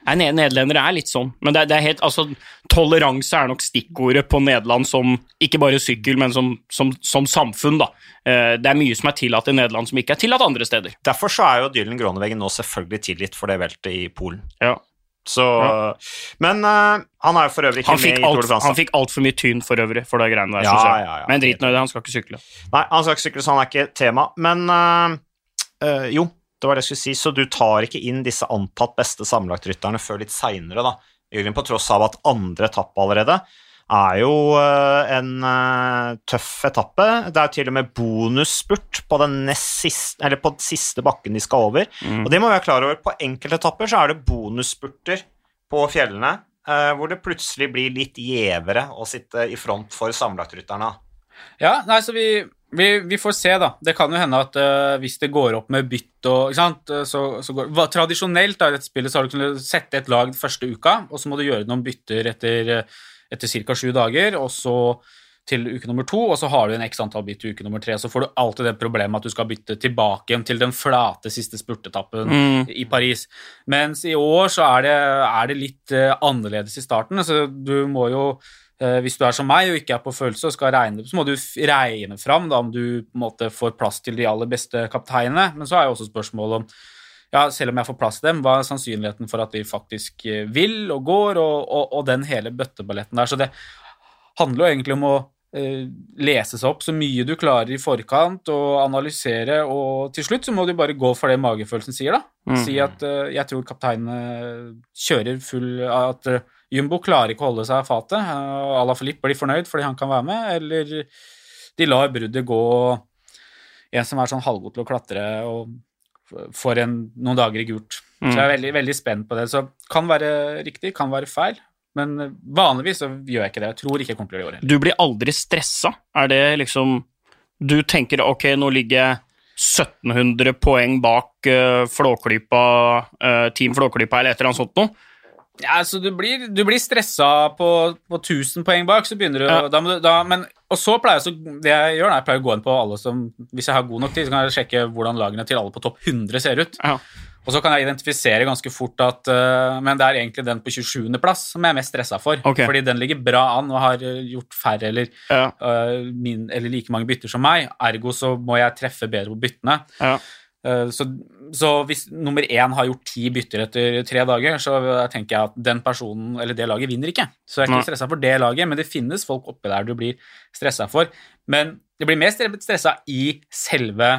Nei, Nederlendere er litt sånn, men det det er, helt, altså, toleranse er nok stikkordet på Nederland som ikke bare sykkel, men som, som, som samfunn. da. Uh, det er mye som er tillatt i Nederland som ikke er tillatt andre steder. Derfor så er jo Dylan Groneveggen nå selvfølgelig tilgitt for det veltet i Polen. Ja. Så, Men uh, han er jo for øvrig ikke Han med i Tour de France. Han fikk altfor mye tyn for øvrig for det greiene der. Ja, ja, ja. Men drit nå i det, han skal ikke sykle. Nei, han skal ikke sykle, så han er ikke tema. Men uh, uh, jo, det var det jeg skulle si. Så du tar ikke inn disse antatt beste sammenlagtrytterne før litt seinere, da. Jørgen, på tross av at andre etappe allerede er jo uh, en uh, tøff etappe. Det er til og med bonusspurt på den siste, eller på den siste bakken de skal over. Mm. Og det må vi være klar over. På enkelte etapper så er det bonusspurter på fjellene uh, hvor det plutselig blir litt gjevere å sitte i front for sammenlagtrytterne. Ja, nei, så vi, vi, vi får se, da. Det kan jo hende at uh, hvis det går opp med bytt og ikke sant, eh, så, så går, hva, Tradisjonelt da, i dette spillet så har du kunnet sette et lag første uka, og så må du gjøre noen bytter etter, eh, etter ca. sju dager, og så til uke nummer to, og så har du en x antall bit til uke nummer tre. Så får du alltid det problemet at du skal bytte tilbake igjen til den flate siste spurtetappen Mm. i Paris. Mens i år så er det, er det litt eh, annerledes i starten. Så du må jo eh, hvis du er som meg og ikke er på følelse og skal regne, så må du regne fram da, om du måte får plass til de aller beste kapteinene. Men så er jo også spørsmålet om ja, selv om jeg får plass til dem, hva er sannsynligheten for at de faktisk eh, vil og går, og, og, og den hele bøtteballetten der. Så det handler jo egentlig om å eh, lese seg opp så mye du klarer i forkant, og analysere, og til slutt så må du bare gå for det magefølelsen sier, da. Mm. Si at uh, jeg tror kapteinen kjører full At uh, Jumbo klarer ikke å holde seg av fatet. Uh, Ala Filip blir fornøyd fordi han kan være med, eller de lar bruddet gå en som er sånn halvgod til å klatre og får en, noen dager i gult. Så jeg er veldig, veldig spent på det. Så kan være riktig, kan være feil. Men vanligvis så gjør jeg ikke det. Jeg tror ikke jeg kommer til å gjøre det heller. Du blir aldri stressa. Er det liksom Du tenker ok, nå ligger jeg 1700 poeng bak uh, Flåklypa, uh, Team Flåklypa eller et eller annet sånt noe. Ja, så du blir, du blir stressa på, på 1000 poeng bak, så begynner du, Ja. da må du da, men, Og så pleier jeg så, det jeg gjør, da, jeg pleier å gå inn på alle som Hvis jeg har god nok tid, så kan jeg sjekke hvordan lagene til alle på topp 100 ser ut. Ja. Og så kan jeg identifisere ganske fort at uh, Men det er egentlig den på 27. plass som jeg er mest stressa for. Okay. Fordi den ligger bra an og har øh, gjort færre eller, Ja, uh, min, eller like mange bytter som meg. Ergo så må jeg treffe bedre på byttene. ja. Eh, Så, så hvis nummer én har gjort ti bytter etter tre dager, så tenker jeg at den personen eller det laget vinner ikke. Så jeg er ikke stressa for det laget, men det finnes folk oppi der du blir stressa for. Men det blir mer stressa i selve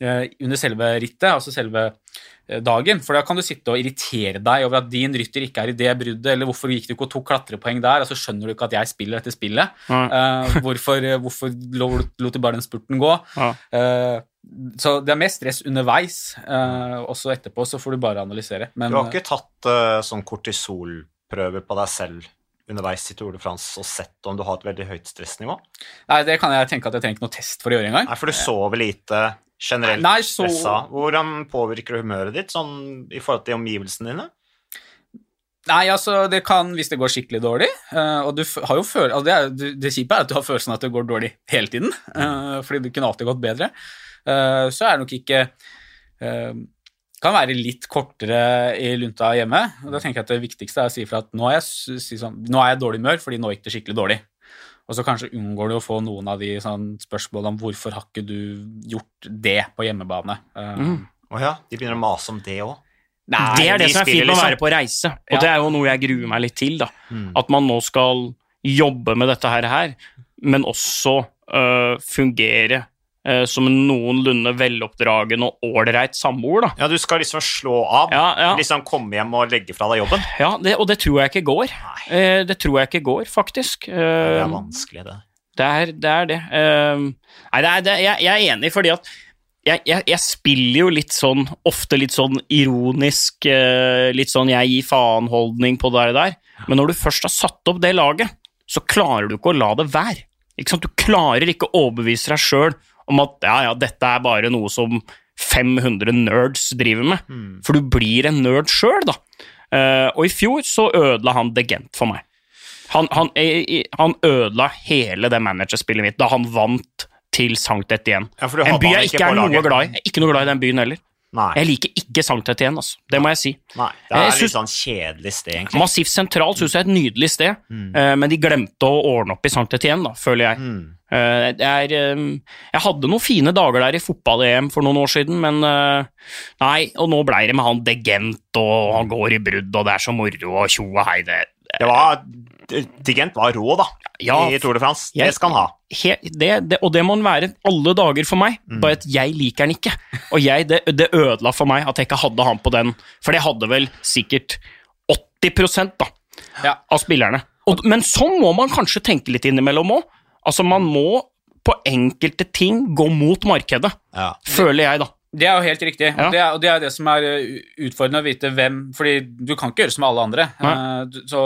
eh, under selve rittet, altså selve dagen. For da kan du sitte og irritere deg over at din rytter ikke er i det bruddet, eller hvorfor gikk du ikke og tok klatrepoeng der, og så skjønner du ikke at jeg spiller dette spillet. Nei. Eh, hvorfor, hvorfor lot du bare den spurten gå? Ja. Eh, så det er mest stress underveis, Uh, og så etterpå så får du bare analysere. Men Du har ikke tatt uh, sånn kortisolprøver på deg selv underveis i Tour de France og sett om du har et veldig høyt stressnivå? eh, Nei, det kan jeg tenke at jeg trenger ikke noe test for å gjøre engang. Nei, for du sover lite generelt Nei, så stressa. Hvordan påvirker det humøret ditt sånn i forhold til omgivelsene dine? Nei, altså, det kan hvis det går skikkelig dårlig. Uh, og du har jo føl altså, det, er, du- det kjipe er at du har følelsen av at det går dårlig hele tiden, uh, fordi det kunne alltid gått bedre. Uh, så er det nok ikke Kan være litt kortere i lunta hjemme. og Da tenker jeg at det viktigste er å si fra at nå er jeg, si sånn, nå er jeg dårlig humør fordi nå gikk det skikkelig dårlig. Og så kanskje unngår du å få noen av de sånn, spørsmålene om hvorfor har ikke du gjort det på hjemmebane. Eh, Mm. oh, ja, de begynner å mase om det òg. Det er det de som er fint med å liksom- være på reise, og Ja. det er jo noe jeg gruer meg litt til. da. Mm. At man nå skal jobbe med dette her, her men også øh, fungere som en noenlunde veloppdragen og ålreit samboer. da. Ja, du skal liksom slå av. Ja, ja. Liksom komme hjem og legge fra deg jobben. Ja, det, og det tror jeg ikke går. Nei, Eh, det tror jeg ikke går, faktisk. det Eh, er vanskelig, det. Det er det. Er det. Eh, nei, det er, det, jeg, jeg er enig, fordi at jeg, jeg, jeg spiller jo litt sånn, ofte litt sånn ironisk, eh, litt sånn jeg gir faen-holdning på det der. Men når du først har satt opp det laget, så klarer du ikke å la det være. Du klarer ikke å overbevise deg sjøl om at ja, ja, dette er bare noe som 500 nerds driver med. Mm. For du blir en nerd sjøl, da. Uh, og i fjor så ødela han The Gent for meg. Han, han, han ødela hele det managerspillet mitt da han vant til Sankt Etienne. Ja, En by jeg ikke ikke er noe glad i. Jeg er Ikke noe glad i den byen heller. Nei. Jeg liker ikke Sankt Etienne, altså. Det må jeg si. Nei, det er syns- litt sånn kjedelig sted, egentlig. Massivt sentralt syns jeg er et nydelig sted, Mm. eh, men de glemte å ordne opp i Sankt Etienne, da, føler jeg. Mm. Eh, det er, eh, jeg hadde noen fine dager der i fotball-EM for noen år siden, men eh, nei, og nå blei det med han Degent, og han går i brudd, og det er så moro, og tjo og hei, det Det var Digent var rå, da, Ja, i Tour de France. jeg- Det skal han ha. he, det, det, og det må han være alle dager for meg, Mm. bare at jeg liker han ikke. Og jeg, det, det ødela for meg at jeg ikke hadde han på den, for det hadde vel sikkert 80% da, Ja. av spillerne. Og, men sånn må man kanskje tenke litt innimellom òg. Altså, man må på enkelte ting gå mot markedet, Ja. føler jeg, da. Det er jo helt riktig. Ja. Det er, og det er det som er uh, utfordrende å vite hvem Fordi du kan ikke gjøre som alle andre. Uh, så,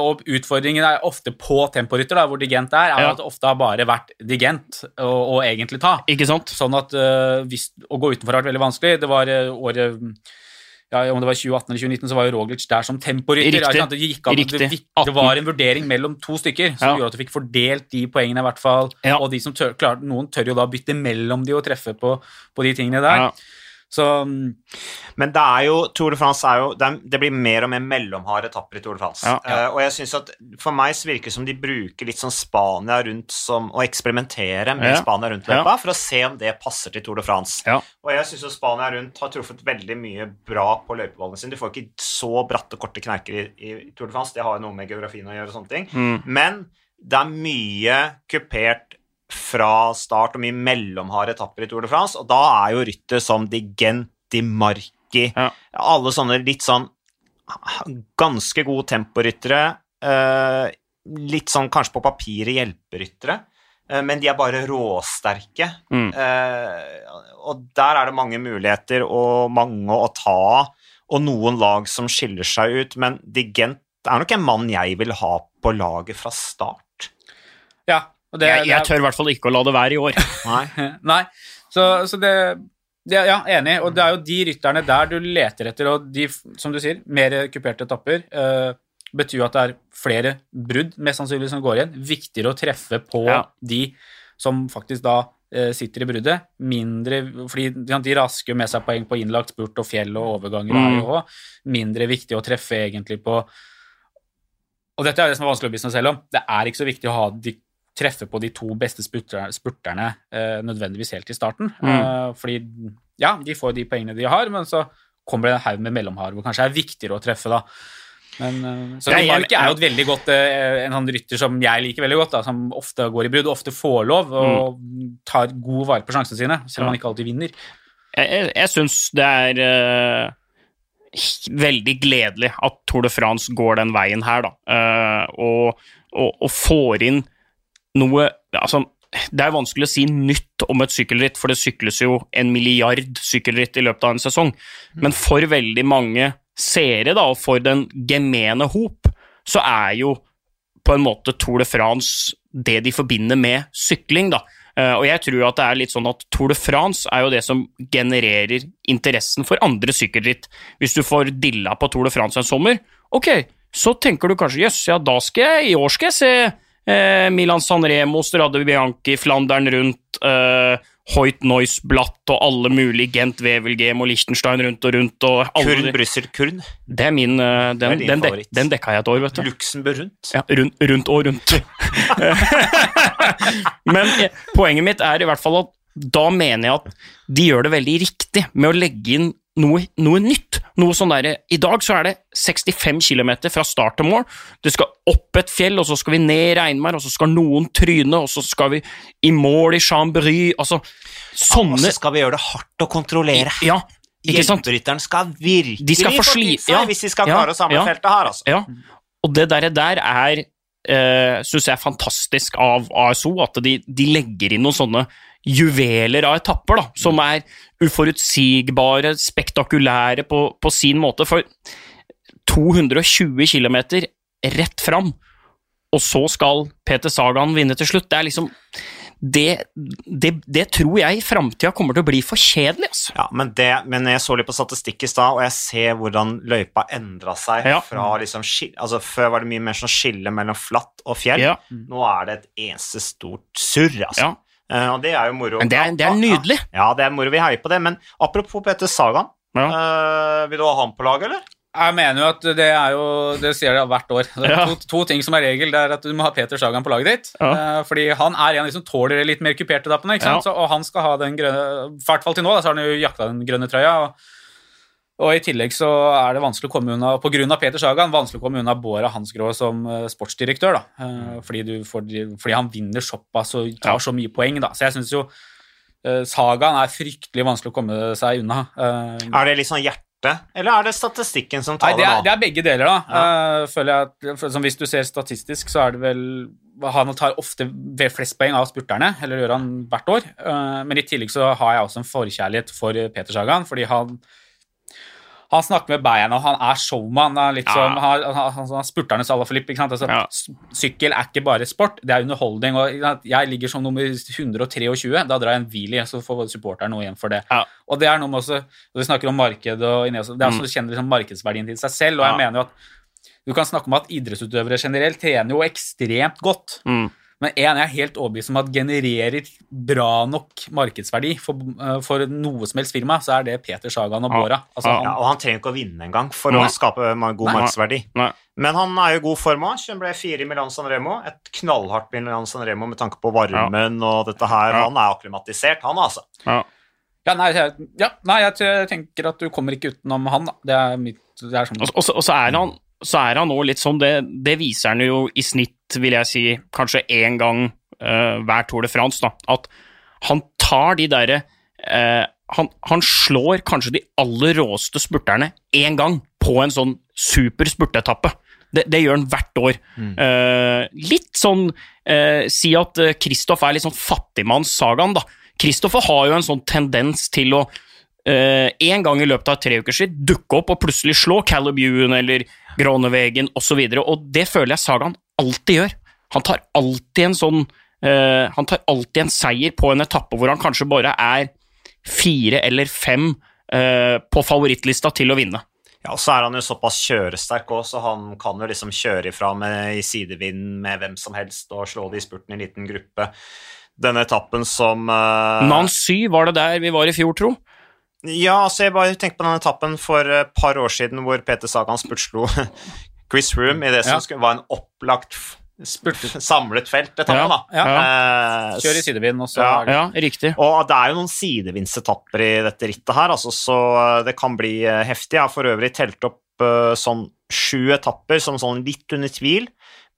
og utfordringen er ofte på temporytter, da, hvor digent er, er Ja. at det ofte har bare vært digent å egentlig ta. Ikke sant? Sånn at uh, hvis, Å gå utenfor har vært veldig vanskelig. Det var uh, året ja, Om det var 2018 eller 2019, så var jo Roglic der som temporytter. Det, gikk det, det var en vurdering mellom to stykker som Ja. gjorde at du fikk fordelt de poengene, i hvert fall. Ja. Og de som tør, klar, noen tør jo da bytte mellom de og treffe på, på de tingene der. Ja. Så mm, Men det er jo, Tour de France er jo Det, er, det blir mer og mer mellomharde etapper i Tour de France. Ja. Eh, og jeg synes at For meg så virker det som de bruker litt sånn Spania rundt som Å eksperimentere med Ja. Spania rundt-løypa for å se om det passer til Tour de France. Ja. Og jeg syns Spania rundt har truffet veldig mye bra på løypeballene sine. Du får ikke så bratte, korte knerker i, i Tour de France. Det har jo noe med geografien å gjøre og sånne ting. Mm. Men det er mye kupert fra start og mye mellomharde etapper i Tour de France, og da er jo ryttet som Di Gent, Di Marchi Ja. Alle sånne litt sånn ganske gode temporyttere. Eh, litt sånn kanskje på papiret hjelperyttere, eh, men de er bare råsterke. Mm. Eh, og der er det mange muligheter og mange å ta av, og noen lag som skiller seg ut, men Di Gent er nok en mann jeg vil ha på laget fra start. Og det, Jeg, jeg tør i hvert fall ikke å la det være i år. Nei. Nei, så, så det, det Ja, enig. Og det er jo de rytterne der du leter etter, og de, som du sier, mer kuperte etapper eh, betyr jo at det er flere brudd, mest sannsynlig, som går igjen. Viktigere å treffe på Ja. de som faktisk da eh, sitter i bruddet. Mindre Fordi de rasker med seg poeng på innlagt spurt og fjell og overganger. Mm. er jo også Mindre viktig å treffe egentlig på Og dette er det som er vanskelig å bli seg selv om. Det er ikke så viktig å ha de treffe på de to beste spurterne, eh, nødvendigvis helt i starten. Mm. Eh, fordi ja, de får de poengene de har, men så kommer det en haug med mellomhard, hvor kanskje er viktigere å treffe, da. Men, eh, så Di er jo et veldig godt eh, en sånn rytter som jeg liker veldig godt, da, som ofte går i brudd, ofte får lov og tar god vare på sjansene sine, selv om han ikke alltid vinner. Jeg, jeg, jeg syns det er uh, veldig gledelig at Tour de France går den veien her, da. uh, og, og, og får inn noe Altså, det er vanskelig å si nytt om et sykkelritt, for det sykles jo en milliard sykkelritt i løpet av en sesong. Men for veldig mange seere, da, og for den gemene hop, så er jo på en måte Tour de France det de forbinder med sykling, da. Eh, og jeg tror at det er litt sånn at Tour de France er jo det som genererer interessen for andre sykkelritt. Hvis du får dilla på Tour de France en sommer, ok, så tenker du kanskje jøss, ja, da skal jeg, i år skal jeg se eh, Milan Sanremo, Strade Bianchi, Flandern rundt, eh, Hoyt Noise-blatt og alle mulige Gent, Wevelgem og Liechtenstein rundt og rundt. og alle Kurn, Brussel, Kurn. Det er min den, Det er Den, dek, den dekka jeg et år, vet du. Luxembourg rundt. Ja, rundt, rundt og rundt. Men eh, poenget mitt er i hvert fall at da mener jeg at de gjør det veldig riktig med å legge inn noe, noe nytt. Noe sånn der, I dag så er det 65 km fra start til mål. Det skal opp et fjell, og så skal vi ned regnvær, og så skal noen tryne, og så skal vi i mål i Chambry Altså, Og så skal vi gjøre det hardt å kontrollere. Ja, ikke sant? Hjelperytteren skal virkelig De skal få seg ja, hvis de skal ja, klare å samle ja. feltet her, altså. Ja, og det der, der er uh, Syns jeg er fantastisk av ASO, at de, de legger inn noen sånne juveler av etapper, da, som er uforutsigbare, spektakulære på, på sin måte. For 220 km rett fram, og så skal Peter Sagan vinne til slutt. Det er liksom Det, det, det tror jeg i framtida kommer til å bli for kjedelig, altså. Ja, men, det, men jeg så litt på statistikk i stad, og jeg ser hvordan løypa endra seg Ja. fra liksom altså Før var det mye mer sånn skille mellom flatt og fjell. Ja. Nå er det et eneste stort surr, altså. Ja. Eh, og det er jo moro. Men det er, det er nydelig. Ja, det er moro. Vi heier på det. Men apropos Peter Sagan, Ja. eh, vil du ha han på laget, eller? Jeg mener jo at det er jo Det sier de hvert år. Det er Ja. to, to ting som er regel. Det er at du må ha Peter Sagan på laget ditt. Ja. Eh, fordi han er en av de som tåler de litt mer kuperte dappene. ikke sant? Ja. Så, og han skal ha den grønne I hvert fall til nå, da, så har han jo jakta den grønne trøya. Og, og i tillegg så er det vanskelig å komme unna på grunn av Peter Sagan, vanskelig å komme unna Båra Hansgrå som eh, sportsdirektør. da, Eh, fordi, du får, fordi han vinner såpass og tar så mye poeng. da, Så jeg syns jo Sagan Sagaen er fryktelig vanskelig å komme seg unna. Eh, Er det litt sånn hjerte, eller er det statistikken som taler det er, nå? det er begge deler, da. Ja. føler jeg at, som Hvis du ser statistisk, så er det vel Han tar ofte flest poeng av spurterne, eller gjør han hvert år. Eh, men i tillegg så har jeg også en forkjærlighet for Peter Sagan, fordi han han snakker med beina, og han er showman. Han er litt som han, han, han, er spurternes Ala Filip. Ikke sant? Altså. Sykkel er ikke bare sport, det er underholdning. og Jeg ligger som nummer 123, da drar jeg en wheelie, så får supporteren noe igjen for det. Og det er noe med også, når Vi snakker om marked, og det er også kjenner liksom markedsverdien til seg selv. og jeg Mm. Mener jo at Du kan snakke om at idrettsutøvere generelt trener jo ekstremt godt. Mm. Men en jeg er helt overbevist om at genererer bra nok markedsverdi for, eh, for noe som helst firma, så er det Peter Sagan og Bora. Altså, han, Ja, og han trenger ikke å vinne engang for Nei. å skape god Nei. markedsverdi. Nei. Men han er jo i god form òg. Han ble fire i Milan San Remo. Et knallhardt Milan San Remo med tanke på varmen og dette her. Ja. Han er akklimatisert, han altså. Ja. Ja, nei, jeg, ja, nei, jeg tenker at du kommer ikke utenom han, da. Det er mitt det er sånn. Og, og, så- og så er han så er han nå litt sånn, det, det viser han jo i snitt, vil jeg si, kanskje én gang uh, hver Tour de France, da, at han tar de derre uh, han, han slår kanskje de aller råeste spurterne én gang på en sånn super spurteetappe. Det, det gjør han hvert år. Eh, litt sånn Si at Kristoff er litt sånn fattigmannssagaen, da. Kristoffer har jo en sånn tendens til å eh, en gang i løpet av tre uker siden dukke opp og plutselig slå Caleb Ewan eller Gronevegen osv. Og, så og det føler jeg Sagaen alltid gjør. Han tar alltid en sånn Uh, Han tar alltid en seier på en etappe hvor han kanskje bare er fire eller fem uh, på favorittlista til å vinne. Ja, og så er han jo såpass kjøresterk òg, så han kan jo liksom kjøre ifra med, i sidevind med hvem som helst og slå det i spurten i en liten gruppe. Denne etappen som uh... Nancy var det der vi var i fjor, tro. Ja, altså jeg bare tenkte på den etappen for et par år siden hvor Peter Sagan spurtslo Chris Room i det som Ja. skulle, var en opplagt spurt, samlet felt-etappe, Ja, da. Eh, Kjør i sidevind, også. Ja. Ja, riktig. Og det er jo noen sidevindsetapper i dette rittet her, altså, så eh, det kan bli eh, heftig. Jeg har for øvrig telt opp uh, sånn sju etapper som sånn litt under tvil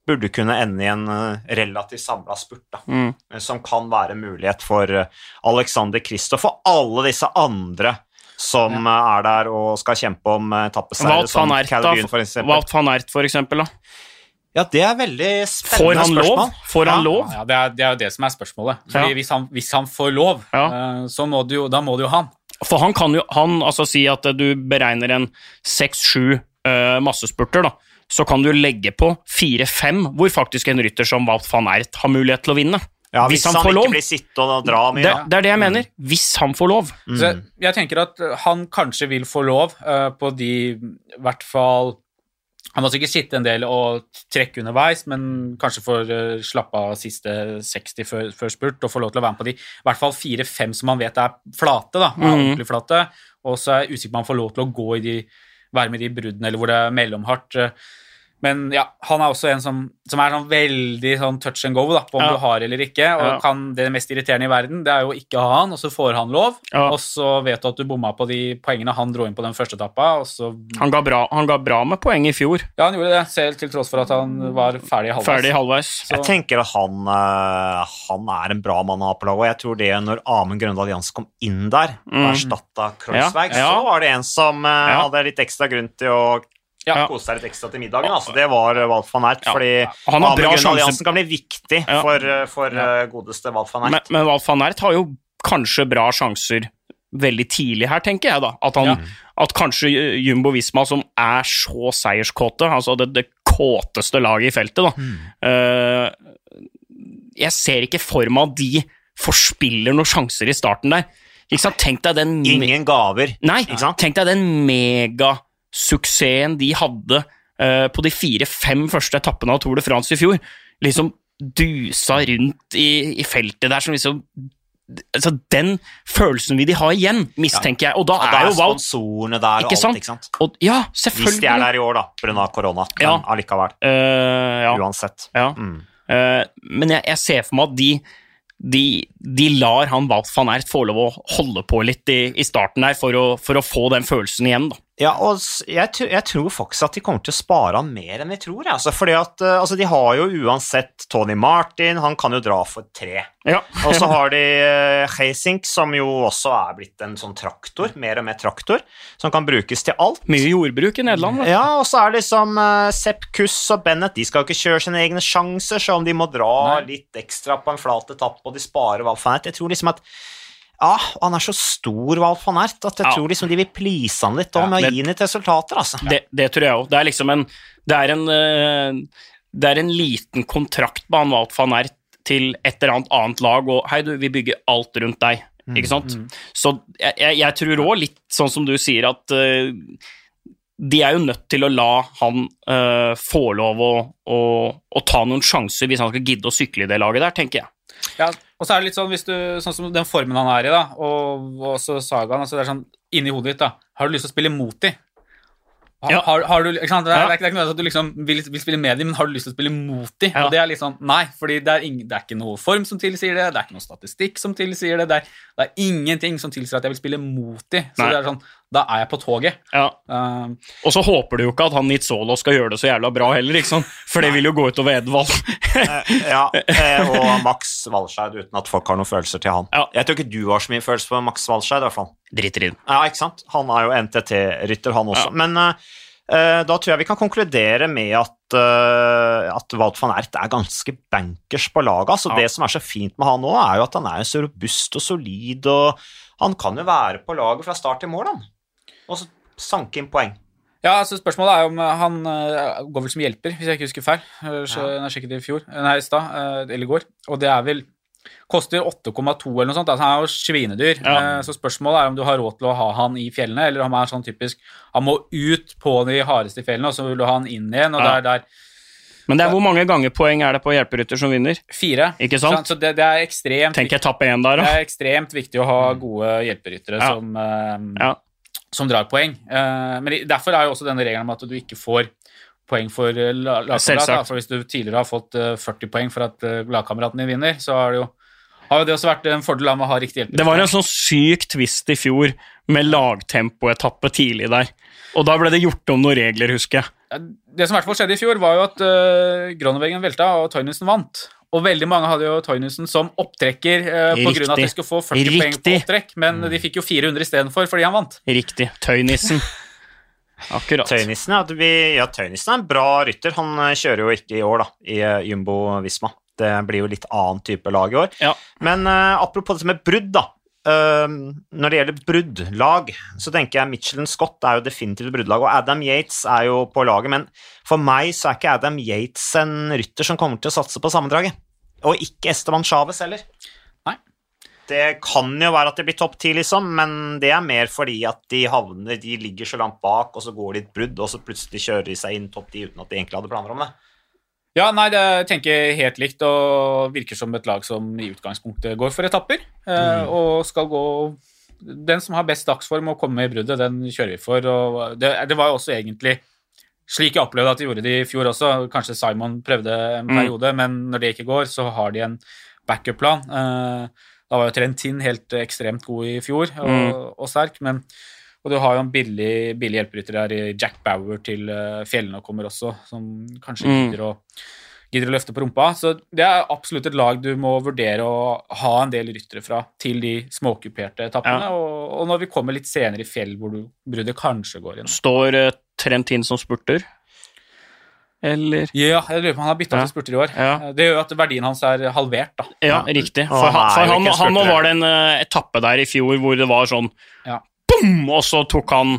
burde kunne ende i en eh, relativt samla spurt, da. Mm. Eh, Som kan være en mulighet for eh, Alexander Kristoff og alle disse andre som ja. er der og skal kjempe om tappeseier, som Aert, for eksempel. Wout van Aert, for eksempel. Da. Ja, det er veldig Får spennende han lov? spørsmål. Får han Ja. lov? Ja, det er, det er jo det som er spørsmålet. Fordi Ja. hvis, han, hvis han får lov, Ja. så må du jo, da må du jo han. For han kan jo han, altså si at du beregner en seks-sju uh, massespurter, da. Så kan du legge på fire-fem, hvor faktisk en rytter som Wout van Ert har mulighet til å vinne. Ja, hvis, han, får ikke blir sittende og dra mye. Det, det er det jeg mener. Hvis han får lov. Så jeg, jeg tenker at eh, han kanskje vil få lov uh, på de i hvert fall Han må sikkert sitte en del og trekke underveis, men kanskje får uh, slappe av siste 60 før, før spurt og få lov til å være med på de i hvert fall fire-fem som han vet er flate, da, er mm. ordentlig flate. Og så er jeg usikker på om han får lov til å gå i de, være med i de bruddene eller hvor det er mellomhardt. Men ja, han er også en som, som er sånn veldig sånn touch and go da, på om Ja. du har eller ikke. Og Ja. kan, det mest irriterende i verden det er jo ikke å ha han, og så får han lov. Ja. Og så vet du at du bomma på de poengene han dro inn på den første etappa. Og så Han ga, bra, han ga bra med poeng i fjor, Ja, han gjorde det, selv til tross for at han var ferdig halvveis. ferdig halvveis. Jeg tenker at han, eh, han er en bra mann å ha på laget, og jeg tror det når Amund Grøndal Jansen kom inn der og Mm. erstatta Kreuzberg, Ja, ja. så var det en som eh, Ja. hadde litt ekstra grunn til å Ja. kose seg litt ekstra til middagen. Altså. Det var Walt Wout van Ert. Fordi han har bra sjanse- kan bli viktig for, eh, for eh, godeste Walt van Men, Aert. men Walt van Ert har jo kanskje bra sjanser veldig tidlig her, tenker jeg, da. At, han, Ja. at kanskje Jumbo Visma, som er så seierskåte, altså det, det kåteste laget i feltet, da eh, Jeg ser ikke for meg at de forspiller noen sjanser i starten der. Ikke sant? Tenk deg den Ingen gaver. Nei, tenk deg den megasuksessen de hadde eh, på de fire-fem første etappene av Tour de France i fjor. Liksom dusa rundt i, i feltet der som liksom altså Den følelsen vil de ha igjen, mistenker jeg. Og da Og er er jo Wout sponsorene der og Ikke alt, sant? ikke sant? og, Ja, Hvis de er der i år, da, pga. korona. Men Ja. allikevel. Uh, ja, Uansett. ja. Mm. Uh, men jeg, jeg ser for meg at de, de, de lar han Wout van Ert få lov å holde på litt i, i starten der for å, for å få den følelsen igjen. da. Ja, og jeg, jeg tror faktisk at de kommer til å spare han mer enn vi tror. Altså, fordi at, eh, altså, De har jo uansett Tony Martin, han kan jo dra for tre. Ja. Og så har de uh, Heisink, som jo også er blitt en sånn traktor, mer og mer traktor, som kan brukes til alt. Mye jordbruk i Nederland. da. Ja, og så er det liksom uh, Sepp Kuss og Bennett, de skal jo ikke kjøre sine egne sjanser, så om de må dra Nei. litt ekstra på en flat etappe, og de sparer hva faen Jeg tror liksom at ja, han er så stor, Valf van Ert, at jeg Ja. tror liksom de vil please han litt Ja, med med å gi han litt resultater, altså. Det, det tror jeg òg. Det er liksom en Det er en, eh, det er en liten kontrakt på han Wout van Ert til et eller annet annet lag, og hei, du, vi bygger alt rundt deg. Ikke sant? Så jeg, jeg, jeg tror òg litt sånn som du sier, at uh, de er jo nødt til å la han uh, få lov å, å, å ta noen sjanser hvis han skal gidde å sykle i det laget der, tenker jeg. Ja, og så er det litt sånn, hvis du, sånn som den formen han er i, da, og, og så Sagaen altså det er sånn, Inni hodet ditt, da, har du lyst til å spille mot dem? Har, Ja. har, har du? Det, er, det, er ikke, noe at du liksom vil, vil spille med dem, men har du lyst til å spille mot dem? Ja. Og det er litt sånn, nei, fordi det er, ing, det er ikke noe form som tilsier det, det er ikke noe statistikk som tilsier det, det er, det er ingenting som tilsier at jeg vil spille mot dem. Så Nei. det er sånn, da er jeg på toget. Ja. Uh, Og så håper du jo ikke at han Nizzolo skal gjøre det så jævla bra heller, ikke sant? for det vil jo gå utover Edvald. Eh, ja, eh, og Max Walscheid uten at folk har noen følelser til han. Ja. Jeg tror ikke du har så mye følelser på Max Walscheid, i hvert fall. Driter i. Ja, ikke sant? Han er jo NTT-rytter, han også. Ja. Men eh, eh, da tror jeg vi kan konkludere med at, uh, at Wout van Ert er ganske bankers på laget. Altså, Ja. Det som er så fint med han nå, er jo at han er så robust og solid, og han kan jo være på laget fra start til mål, han. Og så sanke inn poeng. Ja, altså Spørsmålet er om eh, han eh, går vel som hjelper, hvis jeg ikke husker feil. Eh, Så, Ja. Jeg sjekket det i fjor, nei, i stad, eller i går. Og det er vel Koster 8,2 eller noe sånt. Altså, han er jo svinedyr. Ja. Eh, Så spørsmålet er om du har råd til å ha han i fjellene, eller om han er sånn typisk Han må ut på de hardeste fjellene, og så vil du ha han inn igjen. Og Ja. det er der Men det er hvor mange ganger poeng er det på hjelperytter som vinner? fire. Ikke sant? Så det, det er ekstremt Tenk etappe én der, Det er ekstremt viktig å ha gode hjelperyttere Ja. som, eh, Ja. Som drar poeng. Eh, men derfor er jo også denne regelen om at du ikke får poeng for eh, lagkamerat. For hvis du tidligere har fått eh, 40 poeng for at eh, lagkameraten din vinner, så har det jo har det også vært en fordel av å ha riktig hjelp. Det var en sånn syk twist i fjor med lagtempoetappe tidlig der. Og da ble det gjort om noen regler, husker jeg. Det som i hvert fall skjedde i fjor, var jo at uh, Gronnevegen velta, og Tøynesen vant. Og veldig mange hadde jo Toynussen som opptrekker eh, av at de skulle få 40 poeng på opptrekk, men de fikk jo 400 istedenfor fordi han vant. Riktig. Tøynissen. Akkurat. Tøynissen, ja, vi, ja, Tøynissen er en bra rytter. Han eh, kjører jo ikke i år, da, i eh, Jumbo Visma. Det blir jo litt annen type lag i år. Ja. Men eh, apropos det med brudd, da. Eh, når det gjelder bruddlag, så tenker jeg Michelin Scott er jo definitivt bruddlag, og Adam Yates er jo på laget, men for meg så er ikke Adam Yates en rytter som kommer til å satse på sammendraget. Og ikke Esteban Chávez heller. Nei. Det kan jo være at det blir topp ti, liksom, men det er mer fordi at de havner De ligger så langt bak, og så går de et brudd, og så plutselig kjører de seg inn topp ti uten at de egentlig hadde planer om det. Ja, nei, det tenker jeg helt likt, og virker som et lag som i utgangspunktet går for etapper. Mm. Og skal gå Den som har best dagsform og kommer i bruddet, den kjører vi for. Og det, det var jo også egentlig slik jeg opplevde at de gjorde det i fjor også. Kanskje Simon prøvde en Mm. periode, men når det ikke går, så har de en backup-plan. Eh, Da var jo Trentin helt ekstremt god i fjor, og, Mm. og sterk, men og du har jo en billig, billig hjelperytter der, i Jack Bauer til eh, fjellene kommer også, som kanskje Mm. gidder å gidder å løfte på rumpa. Så det er absolutt et lag du må vurdere å ha en del ryttere fra til de småkuperte etappene. Ja. Og, og når vi kommer litt senere i fjell hvor du, bruddet kanskje går inn. Står eh, Trentin som spurter? Eller Ja, jeg lurer på om han har bytta Ja. til spurter i år. Ja. Det gjør jo at verdien hans er halvert, da. Ja, riktig. For, han han, for han, han var det en etappe der i fjor hvor det var sånn Ja. Boom! Og så tok han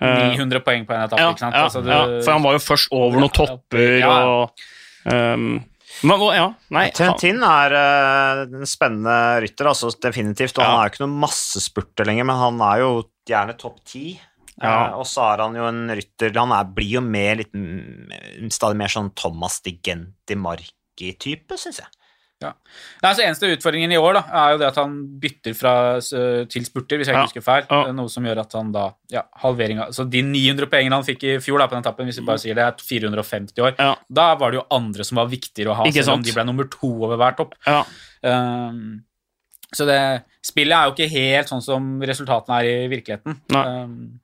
eh, 900 poeng på en etappe, ja, ikke sant? ja, Altså, du- ja, for han var jo først over noen topper Ja. og um, men, ja, nei, han, Trentin er uh, en spennende rytter, altså definitivt. Og Ja. han er jo ikke noen massespurter lenger, men han er jo gjerne topp ti. Ja. Eh, og så er han jo en rytter Han er, blir jo mer litt stadig mer sånn Thomas Digenti Mark Becky-type, syns jeg. Ja. Altså Eneste utfordringen i år da, er jo det at han bytter fra, uh, til spurter, hvis jeg ikke Ja. husker feil. Ja. Noe som gjør at han da ja, halvering av, Så de 900 poengene han fikk i fjor da, på den etappen, hvis vi bare sier det, er 450 år, Ja. da var det jo andre som var viktigere å ha, Ikke selv om de ble nummer to over hver topp. Ja. Um, så det spillet er jo ikke helt sånn som resultatene er i virkeligheten. Nei. Um,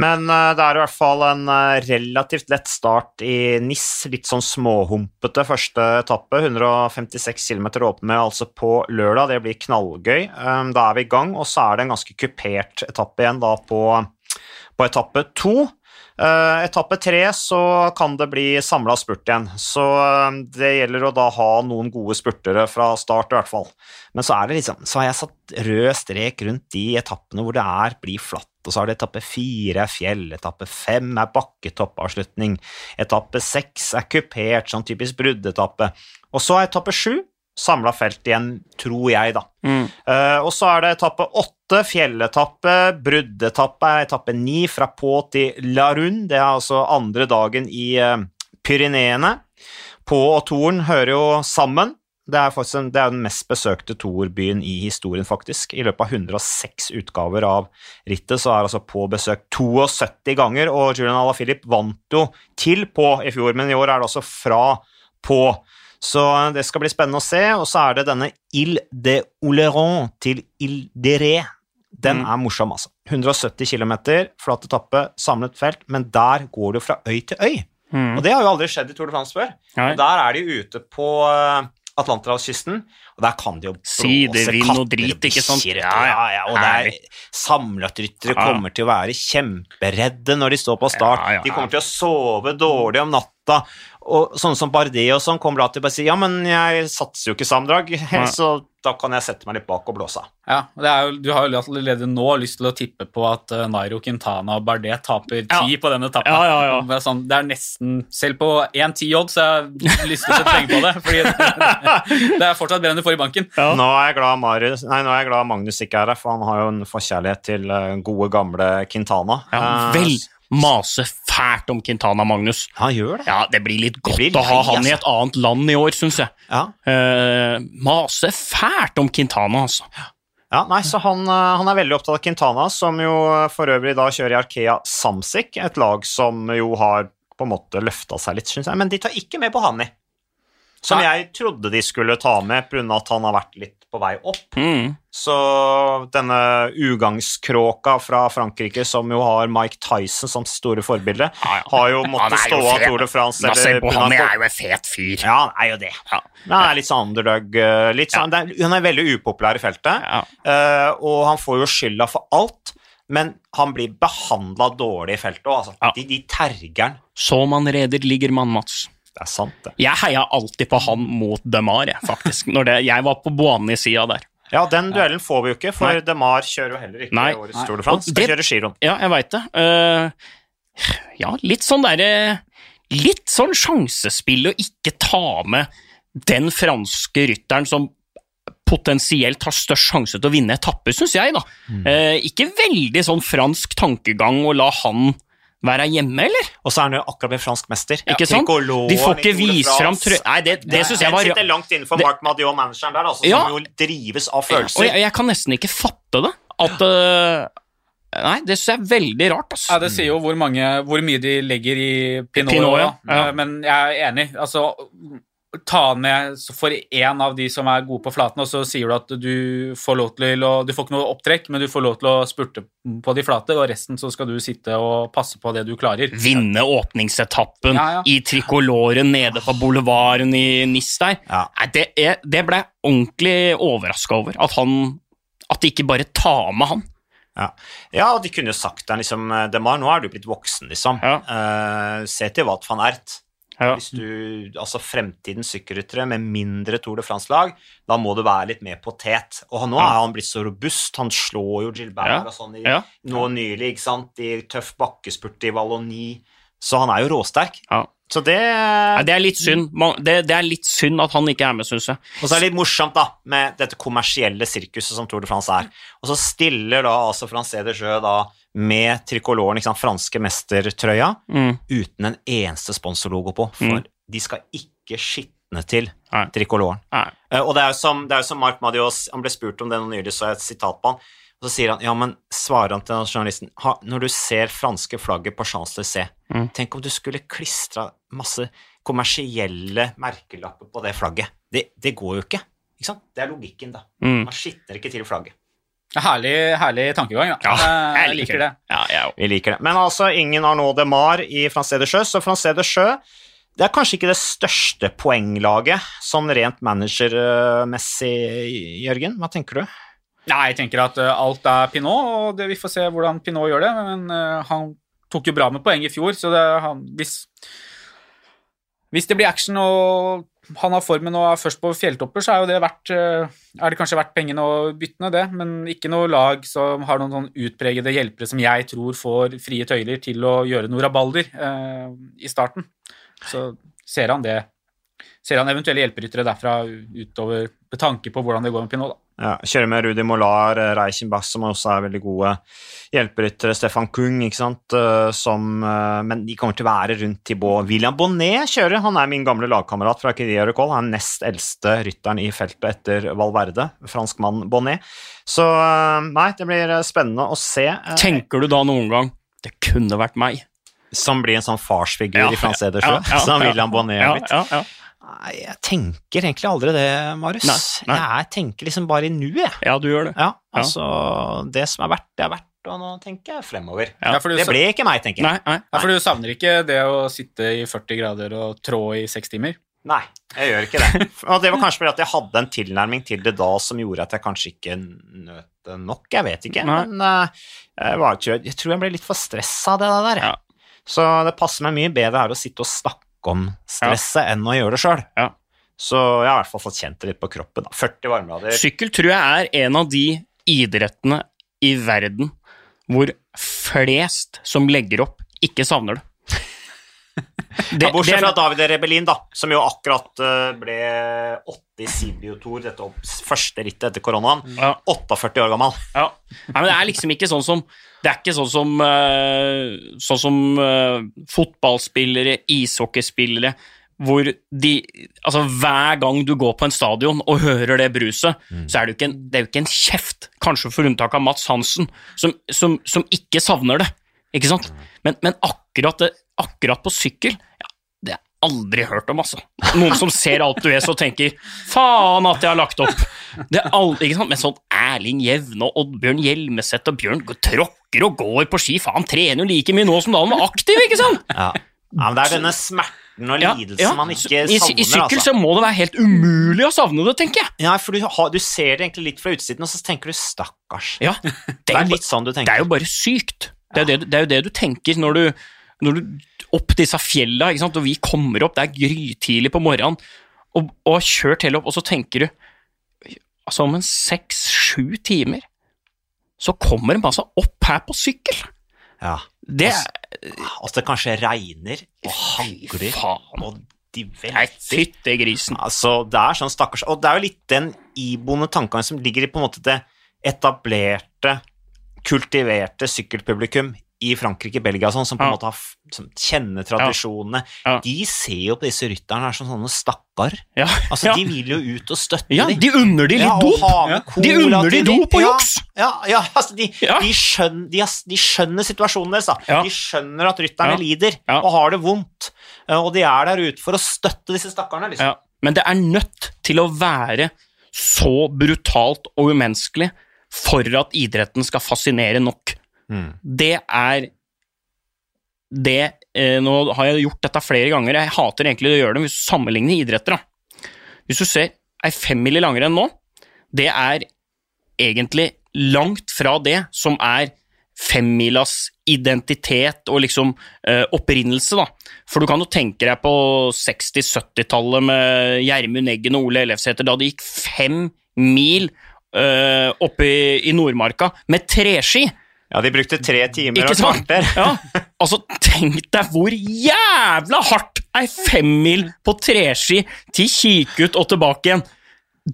Men uh, det er i hvert fall en uh, relativt lett start i NIS. Litt sånn småhumpete første etappe. 156 km åpner altså på lørdag. Det blir knallgøy. Um, Da er vi i gang, og så er det en ganske kupert etappe igjen da på, på etappe to. Uh, etappe tre så kan det bli samla spurt igjen, så eh, det gjelder å da ha noen gode spurtere fra start i hvert fall. Men så er det liksom, så har jeg satt rød strek rundt de etappene hvor det er blir flatt, og så er det etappe fire er fjell, etappe fem er bakketoppavslutning, etappe seks er kupert, sånn typisk bruddetappe, og så er etappe sju samla felt igjen, tror jeg, da. Mm. Uh, og så er det etappe åtte, fjelletappe, bruddetappe, etappe ni fra på til La Rune. Det er altså andre dagen i uh, Pyreneene. På og Toren hører jo sammen. Det er, faktisk en, det er den mest besøkte toerbyen i historien, faktisk. I løpet av 106 utgaver av rittet så er altså på besøk 72 ganger, og Julian Alaphilippe vant jo til på i fjor, men i år er det altså fra på. Så det skal bli spennende å se. Og så er det denne Ile de Oleron til Ile de Ré. Den Mm. er morsom, altså. 170 km, flat etappe, samlet felt, men der går det fra øy til øy. Mm. Og det har jo aldri skjedd i Tour de France før. Der er de ute på eh, Atlanterhavskysten, og der kan de jo Sidevind og drit, katter ikke sant? bikkjer, Ja, ja. ja, og det Herlig. er samlerryttere kommer til å være kjemperedde når de står på start. De kommer til å sove dårlig om natta. Og sånne som Bardet og sånn kommer da til å bare si ja, men jeg satser jo ikke sammendrag, så da kan jeg sette meg litt bak og blåse av. Ja, det er jo, Du har jo allerede nå lyst til å tippe på at uh, Nairo Quintana og Bardet taper ti Ja. på denne etappen. Ja, ja, ja. Det, er sånn, det er nesten Selv på 1-10 odds har jeg lyst til å sette penger på det. Fordi det er fortsatt bedre enn du får i banken. Ja. Nå er jeg glad Marius, nei, nå er jeg glad Magnus ikke er her, for han har jo en forkjærlighet til eh, gode, gamle Quintana. Ja, Eh, vel mase fælt om Quintana, Magnus. Han gjør det. Ja, det blir litt godt blir å ha lei, han i altså. et annet land i år, syns jeg. Ja. Eh, mase fælt om Quintana, altså. Ja, nei, så han, eh, han er veldig opptatt av Quintana, som jo eh, for øvrig da kjører i Arkea Samsic, et lag som jo har på en måte løfta seg litt, syns jeg. Men de tar ikke med på Hanni, som Nei. jeg trodde de skulle ta med pga. at han har vært litt på vei opp. Mm. Så denne ugangskråka fra Frankrike, som jo har Mike Tyson som store forbilde, Ja, ja. har jo måttet jo stå av. Tour de France. Eller på han, er jo en fet fyr. Ja, han er jo det. Ja. Men han er litt sånn underdog. eh, Litt sånn, er, han er veldig upopulær i feltet, eh, og han får jo skylda for alt. Men han blir behandla dårlig i feltet òg. Altså. De, de terger han. Så man reder, ligger man, Mats. Det er sant, det. Jeg heia alltid på han mot Demar, jeg, faktisk. Når det, jeg var på Boani-sida der. Ja, den duellen får vi jo ikke, for Nei. DeMar kjører jo heller ikke Nei. årets. Tour de France. Skal det- kjøre giroen. Ja, jeg veit det. Uh, ja, litt sånn derre Litt sånn sjansespill å ikke ta med den franske rytteren som potensielt har størst sjanse til å vinne etappe, syns jeg, da. Eh, ikke veldig sånn fransk tankegang å la han være hjemme, eller? Og så er han jo akkurat blitt fransk mester. Ikke sant? De får ikke vise fram. Nei, det, det syns jeg Den Det sitter langt innenfor det- Mark Madiot, manageren der, altså, Ja. som jo drives av Og følelser. jeg, jeg kan nesten ikke fatte det. At uh, Nei, det syns jeg er veldig rart, Ja, altså. Det sier jo hvor, mange, hvor mye de legger i Pinot. Pinot, ja. Ja. Men jeg er enig. Altså, ta han med for én av de som er gode på flaten, og så sier du at du får lov til å Du får ikke noe opptrekk, men du får lov til å spurte på de flate, og resten så skal du sitte og passe på det du klarer. Vinne åpningsetappen Ja, ja. i trikoloren nede på boulevarden i Nis der. Ja. Det, er, det ble jeg ordentlig overraska over. At han At de ikke bare tar med han. Ja. ja, og de kunne jo sagt det, liksom Demar, nå er du blitt voksen, liksom. Ja. Uh, se til Wout van Ert. Ja. Hvis du, altså Fremtidens sykkelryttere med mindre Tour de France-lag, da må du være litt mer potet. Og nå Ja. er han blitt så robust. Han slår jo Gilbert Ja. og sånn i, nå nylig, ikke sant, i tøff bakkespurt i Valloni. Så han er jo råsterk. Ja. Så det Nei, det er litt synd. Det, det er litt synd at han ikke er med, syns jeg. Og så er det litt morsomt da, med dette kommersielle sirkuset som Tour de France er. Og så stiller da altså Francé de Jeu da med trikoloren, sant, franske mestertrøya, Mm. uten en eneste sponsorlogo på. For Mm. de skal ikke skitne til trikoloren. Nei. Eh, Og det er jo som, det er jo som Mark Madios Han ble spurt om det nå nylig, så jeg et sitat på han. Og så sier han ja, men svarer han til den journalisten ha, Når du ser franske flagget på Champs-Élysées, Mm. tenk om du skulle klistra masse kommersielle merkelapper på det flagget. Det, det går jo ikke. Ikke sant? Det er logikken, da. Mm. Man skitner ikke til flagget. Herlig, herlig tankegang, da. Ja, jeg liker det. Ja, jeg liker det. Men altså, ingen Arnaud de Mar i Francé de Sjø, så Francé de Sjø det er kanskje ikke det største poenglaget sånn rent managermessig, Jørgen. Hva tenker du? Nei, jeg tenker at eh, alt er Pinot, og det, vi får se hvordan Pinot gjør det. Men uh, han tok jo bra med poeng i fjor, så det, han, hvis, hvis det blir action og han har formen og er først på fjelltopper, så er det verdt eh, Er det kanskje verdt pengene og byttene, det, men ikke noe lag som har noen sånn utpregede hjelpere som jeg tror får frie tøyler til å gjøre noe rabalder uh, i starten. Så ser han det Ser han eventuelle hjelperyttere derfra utover med tanke på hvordan det går med Pinot, da. Ja, kjører med Rudi Molar, eh, Reichenbach, som også er veldig gode hjelperyttere, Stefan Kung, ikke sant, eh, som eh, Men de kommer til å være rundt Thibaut. William Bonnet kjører, han er min gamle lagkamerat fra Kiria Recall, han er nest eldste rytteren i feltet etter Valverde, franskmann Bonnet. Så nei, det blir spennende å se. Tenker du da noen gang det kunne vært meg? Som blir en sånn farsfigur Ja, i Frans Edersjø, ja, ja, som. William Bonnet Ja, har blitt. Ja, ja. Nei, jeg tenker egentlig aldri det, Marius. Nei, nei. Jeg tenker liksom bare i nuet, jeg. ja, du gjør det. Ja, altså Det som er verdt, det er verdt, og nå tenker jeg fremover. Ja. Ja, Det ble ikke meg, tenker jeg. Nei, nei. Ja, for du savner ikke det å sitte i 40 grader og trå i seks timer? Nei, jeg gjør ikke det. Og det var kanskje fordi at jeg hadde en tilnærming til det da som gjorde at jeg kanskje ikke nøt det nok. Jeg vet ikke. Nei. Men eh, jeg, var, jeg tror jeg ble litt for stressa av det der. Ja. Så det passer meg mye bedre her å sitte og snakke om stresset enn å gjøre det sjøl. Ja. Så jeg har i hvert fall fått kjent det litt på kroppen. Da. 40 varmegrader. Sykkel tror jeg er en av de idrettene i verden hvor flest som legger opp, ikke savner det. Det- Ja, bortsett det er- fra David Rebellin, da, som jo akkurat eh, ble 80 Sibio-tour, dette første rittet etter koronaen. Ja. 48 år gammel. Ja. Nei, men det er liksom ikke sånn som Det er ikke sånn som eh, Sånn som eh, fotballspillere, ishockeyspillere hvor de Altså, hver gang du går på en stadion og hører det bruset, så er det jo ikke en, det er jo ikke en kjeft, kanskje for unntak av Mats Hansen, som, som, som ikke savner det. Ikke sant? Men, men akkurat, det, akkurat på sykkel ja, Det har jeg aldri hørt om, altså. Noen som ser alt du er, så tenker 'faen at jeg har lagt opp'. Det er aldri, ikke sant? Men sånn Erling Jevne og Oddbjørn Hjelmeset og Bjørn tråkker og går på ski, faen, trener jo like mye nå som da han var aktiv, ikke sant? Ja. ja, men det er denne smerten og Ja, lidelsen ja. man ikke I, savner, I sykkel altså. så må det være helt umulig å savne det, tenker jeg. Ja, for du, har, du ser det egentlig litt fra utsiden, og så tenker du 'stakkars'. Ja, Det det er er, litt sånn du det er jo bare sykt. Det er, jo det, det er jo det du tenker når du, når du Opp disse fjella, ikke sant, og vi kommer opp, det er grytidlig på morgenen, og, og har kjørt helt opp, og så tenker du Altså, om en seks-sju timer så kommer en altså opp her på sykkel. Ja. Det Altså, det kanskje regner og hagler og de Nei, velter. fytte grisen. Altså, det er sånn stakkars Og det er jo litt den iboende tankegangen som ligger i på en måte det etablerte, kultiverte sykkelpublikum i Frankrike, Belgia og sånn, som på en Ja. måte har, som kjenner tradisjonene. Ja. De ser jo på disse rytterne her som sånne stakkar. Ja, Altså, ja. de vil jo ut og støtte ja dem. de unner de litt Ja, dop. Ja. cola De unner de dem. dop og Ja, juks. Ja, ja, altså de, Ja. De, skjønner, de, de skjønner situasjonen deres. da. Ja. De skjønner at rytterne Ja. lider Ja. og har det vondt. Eh, Og de er der ute for å støtte disse stakkarene. liksom. Ja, men det er nødt til å være så brutalt og umenneskelig for at idretten skal fascinere nok. Mm. Det er det eh, Nå har jeg gjort dette flere ganger, jeg hater egentlig å gjøre det hvis du sammenligner idretter. da. Hvis du ser ei femmile langrenn nå, det er egentlig langt fra det som er femmilas identitet og liksom eh, opprinnelse, da. For du kan jo tenke deg på 60-70-tallet med Gjermund Eggen og Ole Ellefsæter, da det gikk fem mil eh, oppe i, i Nordmarka med treski. Ja, de brukte tre timer og kvarter. Ja, altså Tenk deg hvor jævla hardt ei femmil på treski til Kikut og tilbake igjen.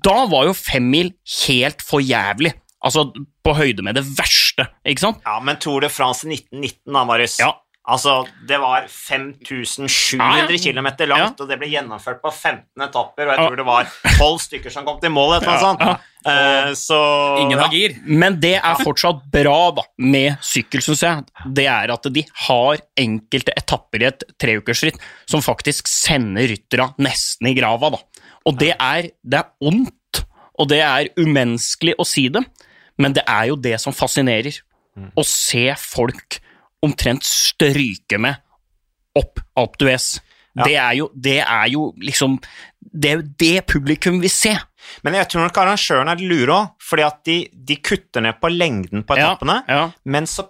Da var jo femmil helt for jævlig. Altså på høyde med det verste, ikke sant? Ja, men Tour de France i 1919 da, Marius. Ja. Altså, det var 5700 Ja, ja. km langt, og det ble gjennomført på 15 etapper, og jeg tror det var 12 stykker som kom til mål, eller noe sånt. Eh, så Ingen har gir. Men det er fortsatt bra da, med sykkel, syns jeg. Det er at de har enkelte etapper i et treukersritt som faktisk sender rytterne nesten i grava. Da. Og det er, det er ondt, og det er umenneskelig å si det, men det er jo det som fascinerer. Å se folk omtrent stryke med opp Alpe d'Huez. Det, er jo- det er jo liksom Det er jo det publikum vil se. Men jeg tror nok arrangøren er lure òg, fordi at de, de kutter ned på lengden på Ja, etappene, ja. men så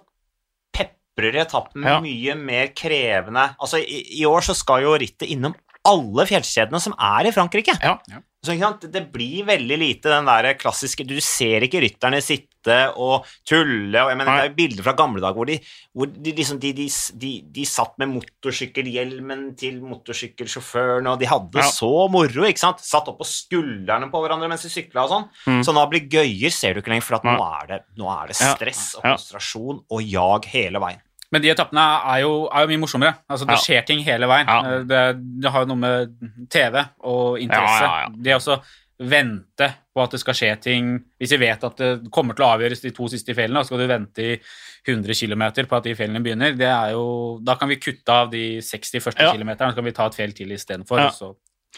peprer etappen Ja. mye mer krevende. Altså, i, i år så skal jo rittet innom alle fjellkjedene som er i Frankrike. Ja. Så? Det blir veldig lite den der klassiske Du ser ikke rytterne sitte og tulle og jeg mener, Nei. Det er jo bilder fra gamle dager hvor de, hvor de, liksom, de, de, de, de satt med motorsykkelhjelmen til motorsykkelsjåføren, og de hadde Ja. så moro, ikke sant? Satt opp på skuldrene på hverandre mens de sykla og sånn. Mm. Så nå blir gøyer ser du ikke lenger, for nå er, det, nå er det stress og konsentrasjon og jag hele veien. Men de etappene er jo, er jo mye morsommere. Altså, det Ja. skjer ting hele veien. Ja. Eh, Det, det har jo noe med TV og interesse. Ja, ja, ja. Det også vente på at det skal skje ting Hvis vi vet at det kommer til å avgjøres de to siste fellene, og så skal du vente i 100 km på at de fellene begynner, det er jo, da kan vi kutte av de 60 første Ja. kilometerne, så kan vi ta et fjell til istedenfor. Ja. så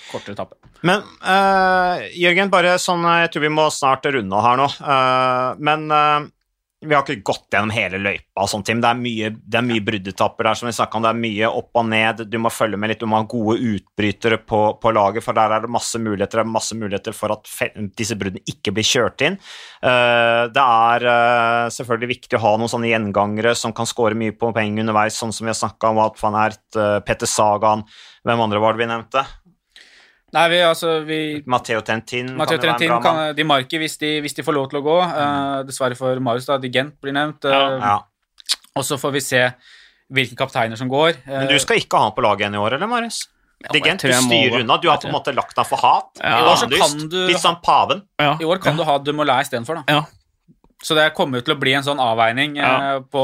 kortere etappe. Men uh, Jørgen, bare sånn eh, Jeg tror vi må snart runde her nå. Uh, men eh, vi har ikke gått gjennom hele løypa og tim, ting. Det er mye, det mye bruddetapper der, som vi snakket om. Det er mye opp og ned. Du må følge med litt. Du må ha gode utbrytere på, på laget, for der er det masse muligheter. Det er masse muligheter for at disse bruddene ikke blir kjørt inn. Eh, det er eh, selvfølgelig viktig å ha noen sånne gjengangere som kan score mye på poeng underveis, sånn som vi har snakka om, at van Ert, uh, Petter Sagan Hvem andre var det vi nevnte? Nei, vi, altså, vi Matteo Tentin. Matteo kan jo være en Trentin bra kan mann. de marker hvis de, hvis de får lov til å gå. Uh, dessverre for Marius, da. Digent blir nevnt. Uh, Ja, Ja. Og så får vi se hvilke kapteiner som går. Men du skal ikke ha han på laget igjen i år, eller, Marius? Ja, Digent, du styrer unna. Du har på en måte lagt han for hat. Ja. I år så kan du- Litt sånn paven. Ja. I år kan du ha Dumoulin istedenfor, da. Ja. Så det kommer til å bli en sånn avveining Ja. eh, på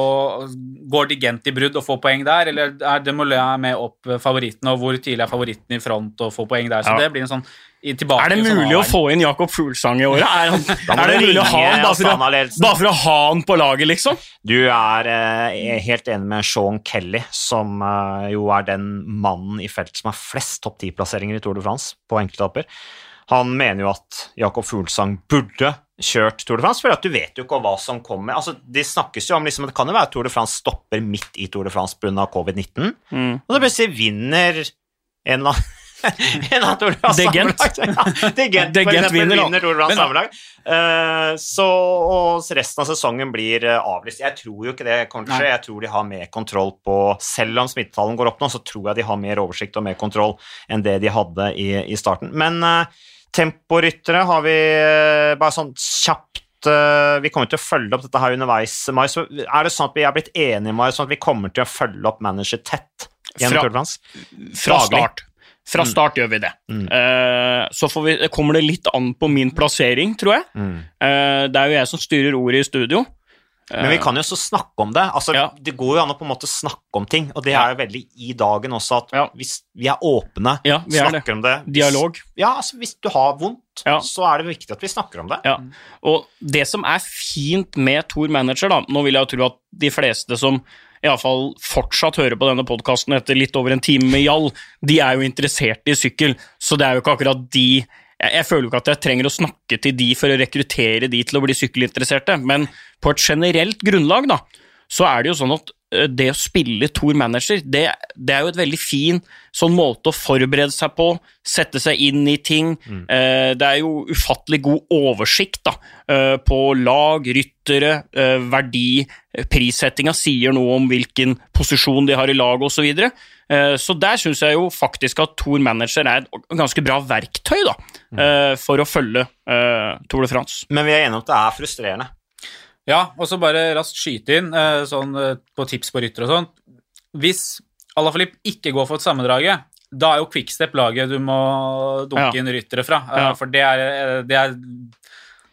Går Digent i brudd og får poeng der, eller er Dumoulin med opp favorittene, favoritten, og hvor tidlig er favoritten i front og får poeng der? Så Ja. det blir en sånn i, tilbake Er det mulig sånn mulig å få inn Jakob Fuglsang i året? Er, er det mulig å ha han bare for bare for å ha han på laget, liksom? Du er eh, helt enig med Sean Kelly, som eh, jo er den mannen i feltet som har flest topp ti-plasseringer i Tour de France på enkeltetapper. Han mener jo at Jakob Fuglsang burde kjørt Tour de France, for at du vet jo ikke hva som kommer. Altså, Det snakkes jo om liksom, det kan jo være at Tour de France stopper midt i Tour de France pga. covid-19, Mm. og så plutselig vinner en eller annen en av Tour de Gent. Ja, De Gent, De Gent vinner, vinner Tour de France sammenlag. sammenlagt. Eh, så og resten av sesongen blir eh, avlyst. Jeg tror jo ikke det kommer til å skje. Jeg tror de har mer kontroll på Selv om smittetallene går opp nå, så tror jeg de har mer oversikt og mer kontroll enn det de hadde i, i starten. Men uh, temporyttere har vi eh, bare sånn kjapt eh, Vi kommer til å følge opp dette her underveis, Mai. Så er det sånn at vi er blitt enige, Mai, sånn at vi kommer til å følge opp manager tett Fra-? Fra start. Fra start gjør vi det. Mm. Uh, så får vi, kommer det litt an på min plassering, tror jeg. Mm. Uh, det er jo jeg som styrer ordet i studio. Men vi kan jo også snakke om det. Altså, Ja. Det går jo an å på en måte snakke om ting, og det er jo veldig i dagen også at Ja. hvis vi er åpne, Ja, vi er det. snakker om det hvis- Dialog. Ja, altså Hvis du har vondt, så er det viktig at vi snakker om det. Ja. Og det som er fint med Tor Manager, da Nå vil jeg jo tro at de fleste som iallfall fortsatt hører på denne podkasten etter litt over en time med Jall, de er jo interessert i sykkel, så det er jo ikke akkurat de jeg, jeg føler jo ikke at jeg trenger å snakke til de for å rekruttere de til å bli sykkelinteresserte, men på et generelt grunnlag, da, så er det jo sånn at det å spille Tour Manager, det, det er jo et veldig fin sånn måte å forberede seg på, sette seg inn i ting. Eh, det er jo ufattelig god oversikt da, eh, på lag, ryttere, eh, verdi. Prissettinga sier noe om hvilken posisjon de har i laget osv. Så, videre. eh, så der syns jeg jo faktisk at Tour Manager er et ganske bra verktøy da, eh, for å følge eh, Tour de France. Men vi er enige om at det er frustrerende. Ja, og så bare raskt skyte inn eh, sånn eh, på tips på rytter og sånn. Hvis Alaphilippe ikke går for et sammendraget, da er jo Quickstep laget du må dunke Ja. inn ryttere fra. eh, Ja. For det er, det er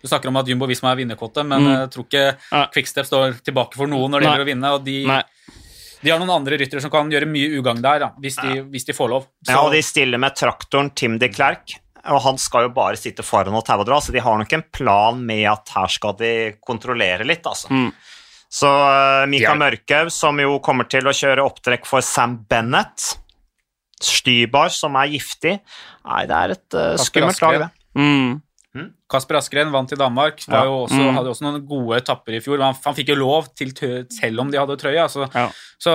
Du snakker om at Jumbo Visma er vinnerkåte, men Mm. jeg tror ikke Ja. Quickstep står tilbake for noen når det Nei. gjelder å vinne. og de, Nei. De har noen andre ryttere som kan gjøre mye ugagn der, da, hvis, de, hvis de får lov. Så, Ja, og de stiller med traktoren Tim de Klerk, og han skal jo bare sitte foran og taue og dra, så de har nok en plan med at her skal de kontrollere litt, altså. Mm. Så uh, Mika. Mørkhaug, som jo kommer til å kjøre opptrekk for Sam Bennett, Stybar, som er giftig Nei, det er et uh, skummelt lag, det. Mm. Kasper Askren vant i Danmark. Var Ja. jo også, Mm. Hadde også noen gode etapper i fjor. Han, han fikk jo lov til tø- selv om de hadde trøye. Altså. Ja. Så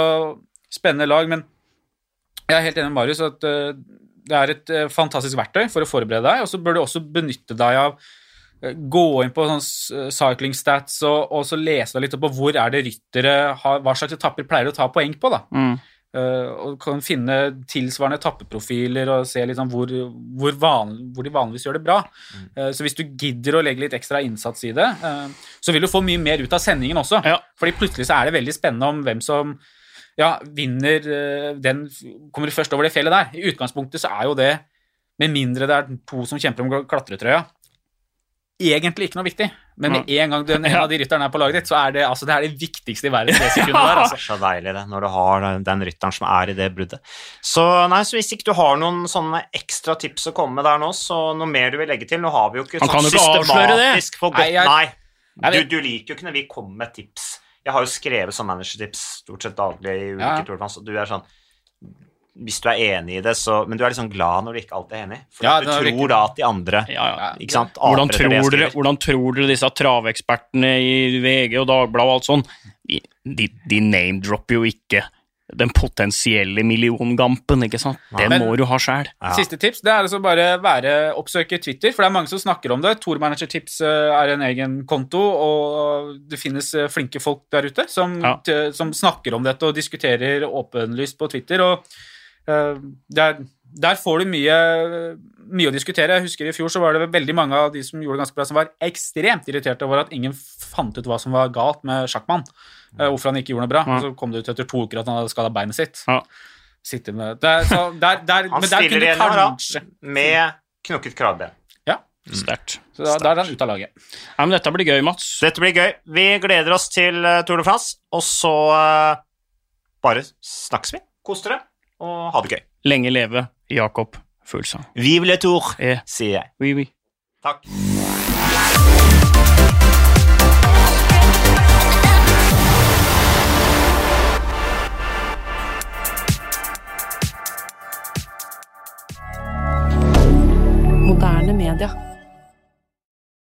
spennende lag. Men jeg er helt enig med Marius at eh, det er et eh, fantastisk verktøy for å forberede deg, og så bør du også benytte deg av eh, Gå inn på sånn cycling stats og, og så lese deg litt opp på hvor er det ryttere har, hva slags etapper pleier å ta poeng på. da. Mm. Uh, og kan finne tilsvarende etappeprofiler og se liksom hvor, hvor, van, hvor de vanligvis gjør det bra. Eh, så hvis du gidder å legge litt ekstra innsats i det, uh, så vil du få mye mer ut av sendingen også. Ja. Fordi plutselig så er det veldig spennende om hvem som ja, vinner eh, den Kommer først over det fjellet der. I utgangspunktet så er jo det, med mindre det er to som kjemper om klatretrøya, egentlig ikke noe viktig. Men med en gang den, en av de rytterne er på laget ditt, så er det, altså, det er det viktigste i verden. Det sekundet der, altså. Det er så deilig det, når du har den- den rytteren som er i det bruddet. Så, nei, så hvis ikke du har noen sånne ekstra tips å komme med der nå, så noe mer du vil legge til Nå har vi jo ikke sånn systematisk for Nei, godt jeg- Nei, du, du liker jo ikke når vi kommer med tips. Jeg har jo skrevet sånn managertips stort sett daglig i ulike Ja. turfans, og du er sånn Hvis du er enig i det, så Men du er liksom glad når du ikke alltid er enig. For Ja, du tror riktig. da at de andre Ja, ja. Ikke sant? Hvordan tror, dere, hvordan tror dere disse travekspertene i VG og Dagbladet og alt sånn De, de, de name-dropper jo ikke den potensielle milliongampen, ikke sant? Den Men- må du ha sjæl. Ja. Siste tips det er altså bare være, oppsøke Twitter, for det er mange som snakker om det. Tourmanagertips eh, er en egen konto, og det finnes eh, flinke folk der ute som, Ja. t- som snakker om dette og diskuterer åpenlyst på Twitter. og uh, der, der får du mye, mye å diskutere. Jeg husker I fjor så var det veldig mange av de som gjorde det ganske bra, som var ekstremt irriterte over at ingen fant ut hva som var galt med sjakkmann. eh, hvorfor han ikke gjorde noe bra. Ja. Så kom det ut etter to uker at han hadde skada beinet sitt. Ja. Sitte med, der, så der, der, Han men der stiller igjen kanskje med knokket kravben. Sterkt. Så da, da er han ute av laget. Ja, men dette blir gøy, Mats. Dette blir gøy. Vi gleder oss til eh, Tour de France, og så uh, bare snakkes vi. Kos dere, og ha det gøy. Lenge leve Jakob følelser. Vive le tour, ja. sier jeg. Oui, oui. Takk. Moderne media.